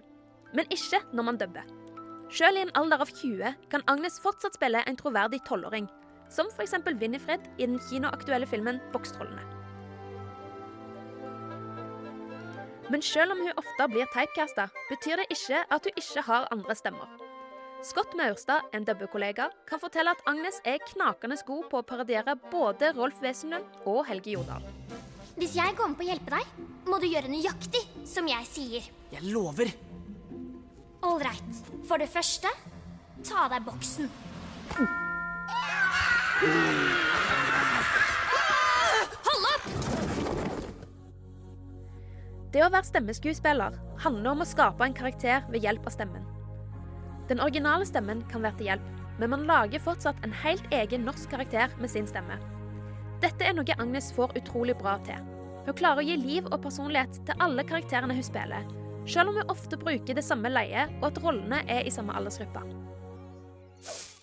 Men ikke når man dubber. Sjøl i en alder av 20 kan Agnes fortsatt spille en troverdig tolvåring, som f.eks. Winifred i den kinoaktuelle filmen Bokstrollene. Men selv om hun ofte blir typecasta, betyr det ikke at hun ikke har andre stemmer. Scott Maurstad, en dubbekollega, kan fortelle at Agnes er knakende god på å parodiere både Rolf Wesenlund og Helge Jordal. Hvis jeg kommer på å hjelpe deg, må du gjøre nøyaktig som jeg sier. Jeg lover. Ålreit. For det første, ta av deg boksen. Hold opp! Det å være stemmeskuespiller handler om å skape en karakter ved hjelp av stemmen. Den originale stemmen kan være til hjelp, men man lager fortsatt en helt egen norsk karakter med sin stemme. Dette er noe Agnes får utrolig bra til. Hun klarer å gi liv og personlighet til alle karakterene hun spiller, selv om vi ofte bruker det samme leiet og at rollene er i samme aldersgruppe.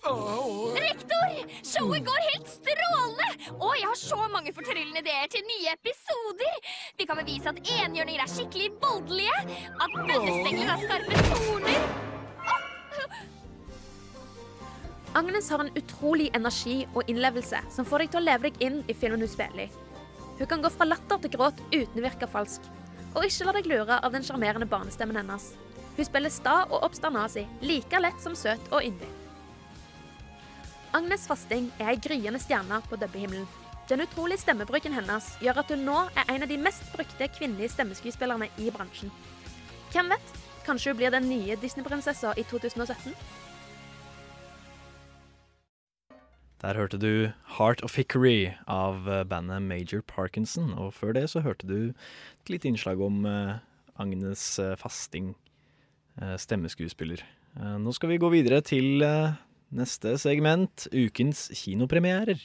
Rektor! Showet går helt strålende! Og jeg har så mange fortryllende ideer til nye episoder. Vi kan bevise at enhjørninger er skikkelig voldelige, at bønnestengler har skarpe torner. Agnes har en utrolig energi og innlevelse som får deg til å leve deg inn i filmen hun spiller i. Hun kan gå fra latter til gråt uten å virke falsk. Og ikke la deg lure av den sjarmerende barnestemmen hennes. Hun spiller sta og oppstandasig, like lett som søt og yndig. Agnes Fasting er ei gryende stjerne på dubbehimmelen. Den utrolige stemmebruken hennes gjør at hun nå er en av de mest brukte kvinnelige stemmeskuespillerne i bransjen. Hvem vet? Kanskje hun blir den nye Disney-prinsessa i 2017? Der hørte du Heart of Hickory av eh, bandet Major Parkinson. Og før det så hørte du et lite innslag om eh, Agnes eh, Fasting, stemmeskuespiller. Nå skal vi gå videre til neste segment, ukens kinopremierer.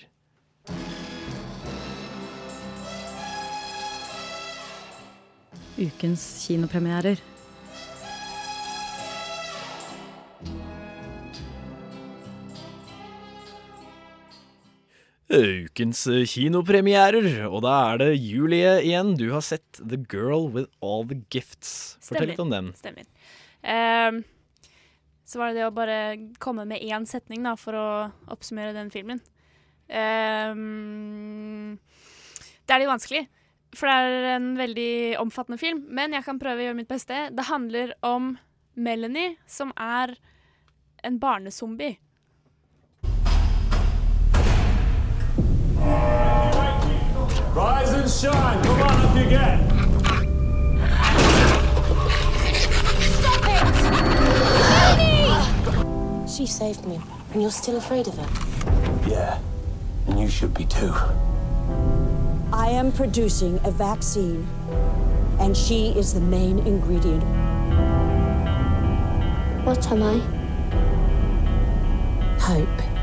Ukens kinopremierer. Ukens eh, kinopremierer, og da er det Julie igjen. Du har sett The Girl With All The Gifts. Fortell litt om den. Stemmer. Ehm, så var det det å bare komme med én setning da, for å oppsummere den filmen. Ehm, det er litt vanskelig. For det er en veldig omfattende film, men jeg kan prøve å gjøre mitt beste. Det handler om Melanie, som er en barnezombie. Rise and shine. Come on up you get. She saved me, and you're still afraid of her. Yeah, and you should be too. I am producing a vaccine, and she is the main ingredient. What am I? Hope.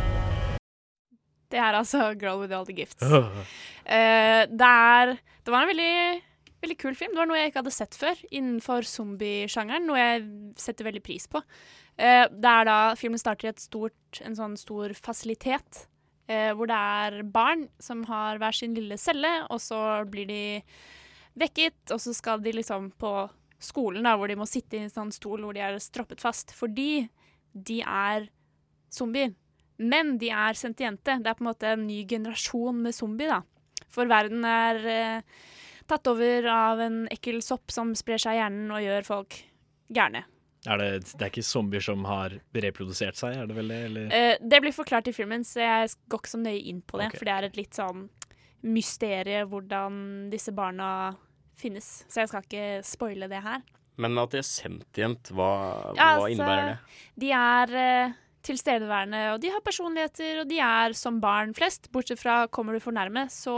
Det er altså 'Girl with All the Gifts'. Uh, det, er, det var en veldig, veldig kul film. Det var noe jeg ikke hadde sett før innenfor zombiesjangeren, noe jeg setter veldig pris på. Uh, det er da filmen starter i et stort, en sånn stor fasilitet, eh, hvor det er barn som har hver sin lille celle, og så blir de vekket, og så skal de liksom på skolen, da, hvor de må sitte i en sånn stol hvor de er stroppet fast, fordi de er zombier. Men de er sentiente. Det er på en måte en ny generasjon med zombie, da. For verden er eh, tatt over av en ekkel sopp som sprer seg i hjernen og gjør folk gærne. Er det, det er ikke zombier som har reprodusert seg, er det vel det? Eller? Eh, det blir forklart i filmen, så jeg går ikke så nøye inn på det. Okay. For det er et litt sånn mysterie hvordan disse barna finnes. Så jeg skal ikke spoile det her. Men at de er sentient, hva, Ja, hva altså, det? De er eh, tilstedeværende, og de har personligheter, og de er som barn flest. Bortsett fra kommer du for nærme, så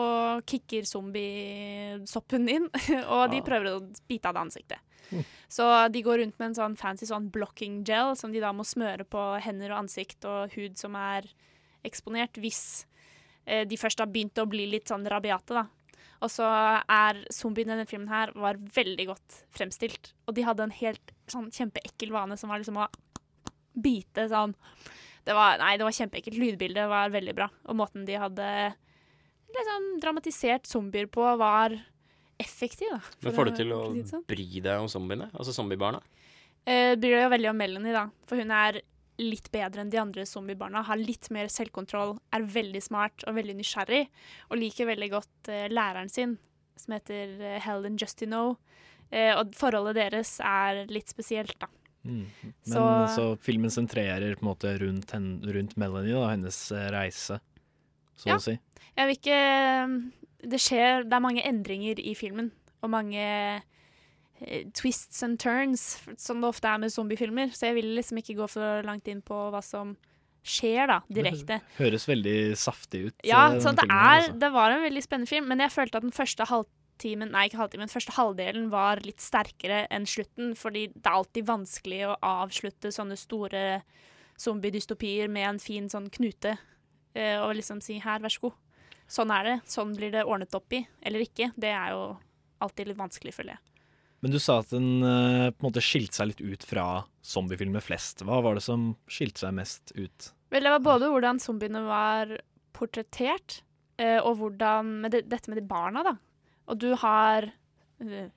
kicker zombiesoppen inn, og de Ah. prøver å bite av det ansiktet. Mm. Så de går rundt med en sånn fancy sånn blocking gel som de da må smøre på hender og ansikt og hud som er eksponert, hvis eh, de først har begynt å bli litt sånn rabiate, da. Og så er zombiene i denne filmen her var veldig godt fremstilt. Og de hadde en helt sånn kjempeekkel vane som var liksom å bite sånn. Det var, nei, det var kjempeekkelt. Lydbildet var veldig bra. Og måten de hadde liksom dramatisert zombier på, var effektiv, da. Men får du til å sånn. bry deg om zombiene? Altså zombiebarna? Eh, bryr deg jo veldig om Melanie, da. For hun er litt bedre enn de andre zombiebarna. Har litt mer selvkontroll, er veldig smart og veldig nysgjerrig. Og liker veldig godt eh, læreren sin, som heter eh, Helen Justino. Eh, og forholdet deres er litt spesielt, da. Mm. Men så, Så- filmen sentrerer på en måte rundt, rundt Melanie, og hennes eh, reise, så Ja. å si. Jeg vil ikke Det skjer Det er mange endringer i filmen, og mange eh, twists and turns, som det ofte er med zombiefilmer. Så jeg vil liksom ikke gå for langt inn på hva som skjer, da, direkte. Høres veldig saftig ut. Ja, eh, det, er, altså. det var en veldig spennende film, men jeg følte at den første halvtimen Nei, ikke halvtimen, første halvdelen var litt sterkere enn slutten, fordi det er alltid vanskelig å avslutte sånne store zombiedystopier med en fin sånn knute, eh, og liksom si 'her, vær så god'. Sånn er det. Sånn blir det ordnet opp i, eller ikke. Det er jo alltid litt vanskelig, føler jeg. Men du sa at den eh, på en måte skilte seg litt ut fra zombiefilmer flest. Hva var det som skilte seg mest ut? Vel, det var både hvordan zombiene var portrettert, eh, og hvordan med det, dette med de barna, da. Og du har eh,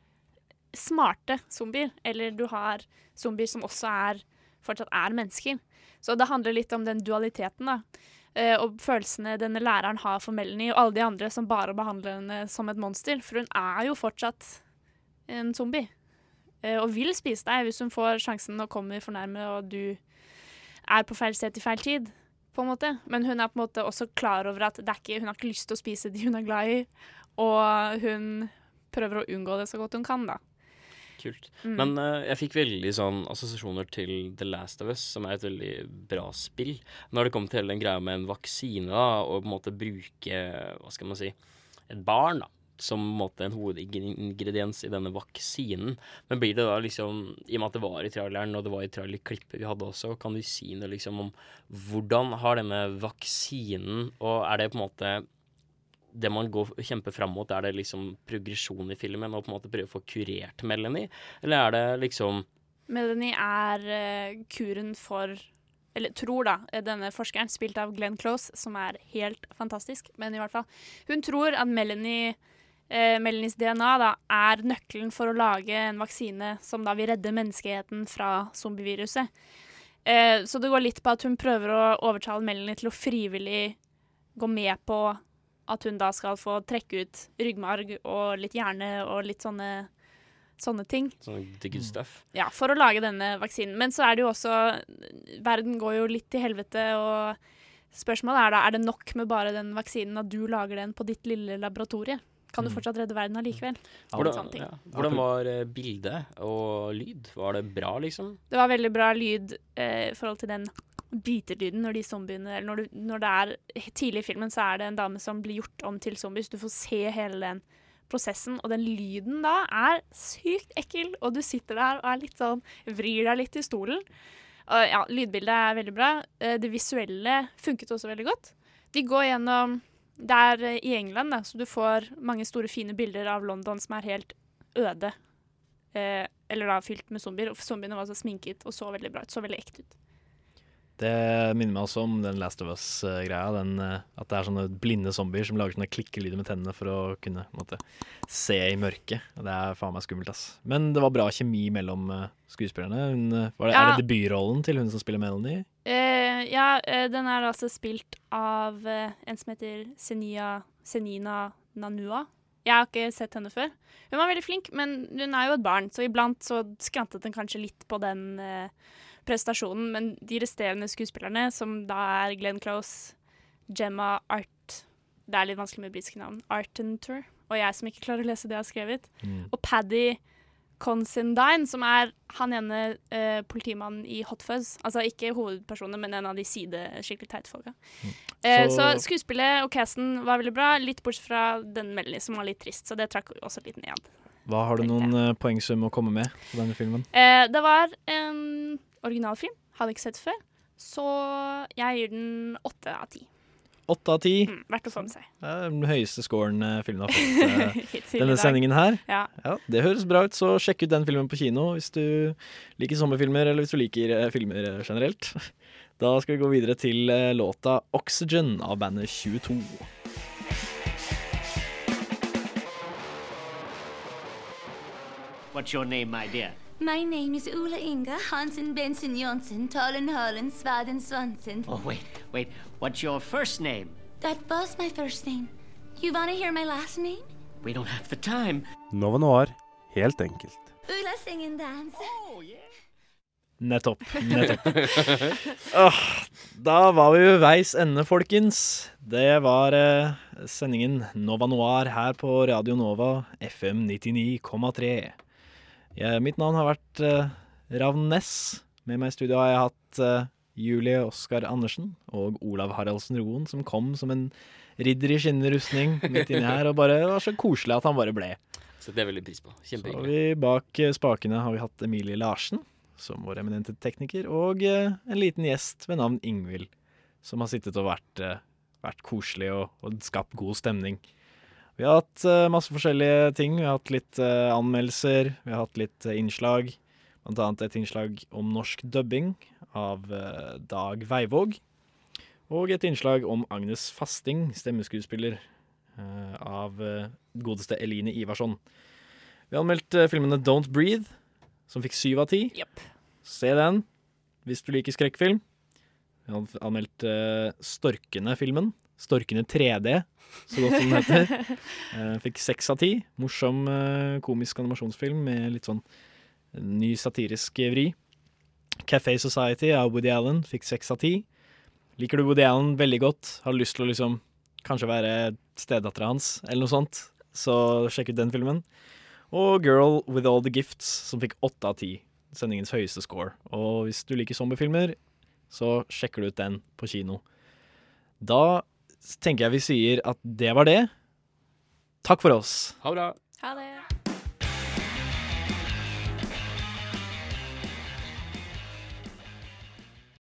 smarte zombier, eller du har zombier som også er fortsatt er mennesker. Så det handler litt om den dualiteten, da. Eh, og følelsene denne læreren har for Melanie, og alle de andre som bare behandler henne som et monster. For hun er jo fortsatt en zombie. Eh, og vil spise deg hvis hun får sjansen og kommer for nærme, og du er på feil sted til feil tid, på en måte. Men hun er på en måte også klar over at det ikke, hun har ikke lyst til å spise de hun er glad i, og hun prøver å unngå det så godt hun kan, da. Kult. Mm. Men uh, jeg fikk veldig sånn assosiasjoner til The Last of Us, som er et veldig bra spill. Når det kom til hele den greia med en vaksine, da, og på en måte bruke, hva skal man si, et barn, da. Som en måte en hovedingrediens i denne vaksinen. Men blir det da liksom I og med at det var i traileren, og det var i trailerklippet vi hadde også, kan du si noe liksom om hvordan har denne vaksinen Og er det på en måte det man går kjemper fram mot, er det liksom progresjon i filmen og på en måte prøve å få kurert Melanie? Eller er det liksom Melanie er eh, kuren for Eller tror, da, eh, denne forskeren, spilt av Glenn Close, som er helt fantastisk, men i hvert fall. Hun tror at Melanie eh, Melanies DNA da, er nøkkelen for å lage en vaksine som da vil redde menneskeheten fra zombieviruset. Eh, så det går litt på at hun prøver å overtale Melanie til å frivillig gå med på at hun da skal få trekke ut ryggmarg og litt hjerne og litt sånne, sånne ting. Sånn the good stuff. Ja, for å lage denne vaksinen. Men så er det jo også Verden går jo litt til helvete, og spørsmålet er da er det nok med bare den vaksinen at du lager den på ditt lille laboratorie. Kan du Mm. fortsatt redde verden allikevel? Hvordan, ja. Hvordan var eh, bildet og lyd? Var det bra, liksom? Det var veldig bra lyd eh, i forhold til den biterlyden når de zombiene Eller når, du, når det er tidlig i filmen, så er det en dame som blir gjort om til zombies. Du får se hele den prosessen, og den lyden da er sykt ekkel. Og du sitter der og er litt sånn Vrir deg litt i stolen. Og ja, lydbildet er veldig bra. Eh, Det visuelle funket også veldig godt. De går gjennom Det er eh, i England, da, så du får mange store, fine bilder av London som er helt øde. Eh, eller da fylt med zombier. Og zombiene var så sminket og så veldig bra ut. Så veldig ekte ut. Det minner meg også om den Last of Us-greia. den, eh, At det er sånne blinde zombier som lager sånne klikkelyder med tennene for å kunne måtte, se i mørket. Det er faen meg skummelt, ass. Men det var bra kjemi mellom eh, skuespillerne. Hun, eh, var det, Ja. Er det debutrollen til hun som spiller Melanie? Uh, ja, uh, den er altså spilt av uh, en som heter Senia, Senina Nanua. Jeg har ikke sett henne før. Hun var veldig flink, men hun er jo et barn, så iblant så skrantet den kanskje litt på den eh, prestasjonen. Men de resterende skuespillerne, som da er Glenn Close, Gemma Art Det er litt vanskelig med britiske navn. Artentur. Og jeg som ikke klarer å lese det jeg har skrevet. Mm. Og Paddy Consendine, som er han ene eh, politimannen i Hot Fuzz. Altså ikke hovedpersonen, men en av de side skikkelig teite folka. Eh, så, Så- skuespillet og casten var veldig bra, litt bortsett fra den Melanie som var litt trist, så det trakk også litt ned. Hva Har du noen eh, poengsum å komme med på denne filmen? Eh, det var en originalfilm, hadde ikke sett før, så jeg gir den åtte av ti. Åtte av ti. Mm, verdt å få med seg. Det er den høyeste scoren eh, filmen har fått eh, denne sendingen her. Ja. Det høres bra ut, så sjekk ut den filmen på kino hvis du liker sommerfilmer, eller hvis du liker eh, filmer generelt. Da skal vi gå videre til låta 'Oxygen' av bandet 22. What's your name, my dear? My name is Ula Inga Hansen Benson Jonsen, Tollen Holland Svaden Swanson. Oh, wait, wait. What's your first name? That was my first name. You wanna hear my last name? We don't have the time. Nova Noir, helt enkelt. Ula sing and dance. Nettopp. Nettopp. Åh, da var vi ved veis ende, folkens. Det var eh, sendingen Nova Noir her på Radio Nova FM 99,3. Jeg- Mitt navn har vært uh, Ravn Næss. Med meg i studio har jeg hatt uh, Julie Oskar Andersen og Olav Haraldsen Roen, som kom som en ridder i skinnende rustning midt inni her. Og bare, var så koselig at han bare ble. Så det er veldig pris på. Så Kjempehyggelig. vi bak uh, spakene har vi hatt Emilie Larsen, som vår eminente tekniker, og uh, en liten gjest ved navn Ingvild, som har sittet og vært, eh, vært koselig og, og skapt god stemning. Vi har hatt eh, masse forskjellige ting. Vi har hatt litt eh, anmeldelser, vi har hatt litt eh, innslag. Blant annet et innslag om norsk dubbing av Dag Veivåg. Og et innslag om Agnes Fasting, stemmeskuespiller av godeste Eline Ivarsson. Vi har anmeldt filmene Don't Breathe, som fikk syv av ti. Se den hvis du liker skrekkfilm. Vi har anmeldt Storkene-filmen. Storkene 3D, så godt som den heter. Eh, fikk seks av ti. Morsom eh, komisk animasjonsfilm med litt sånn ny satirisk vri. Café Society av Woody Allen fikk seks av ti. Liker du Woody Allen veldig godt, har lyst til å liksom kanskje være stedattera hans, eller noe sånt, så sjekk ut den filmen. Og Girl With All The Gifts, som fikk åtte av ti. Sendingens høyeste score. Og hvis du liker zombiefilmer, så sjekker du ut den på kino. Da tenker jeg vi sier at det var det. Takk for oss. Ha det bra. Ha det.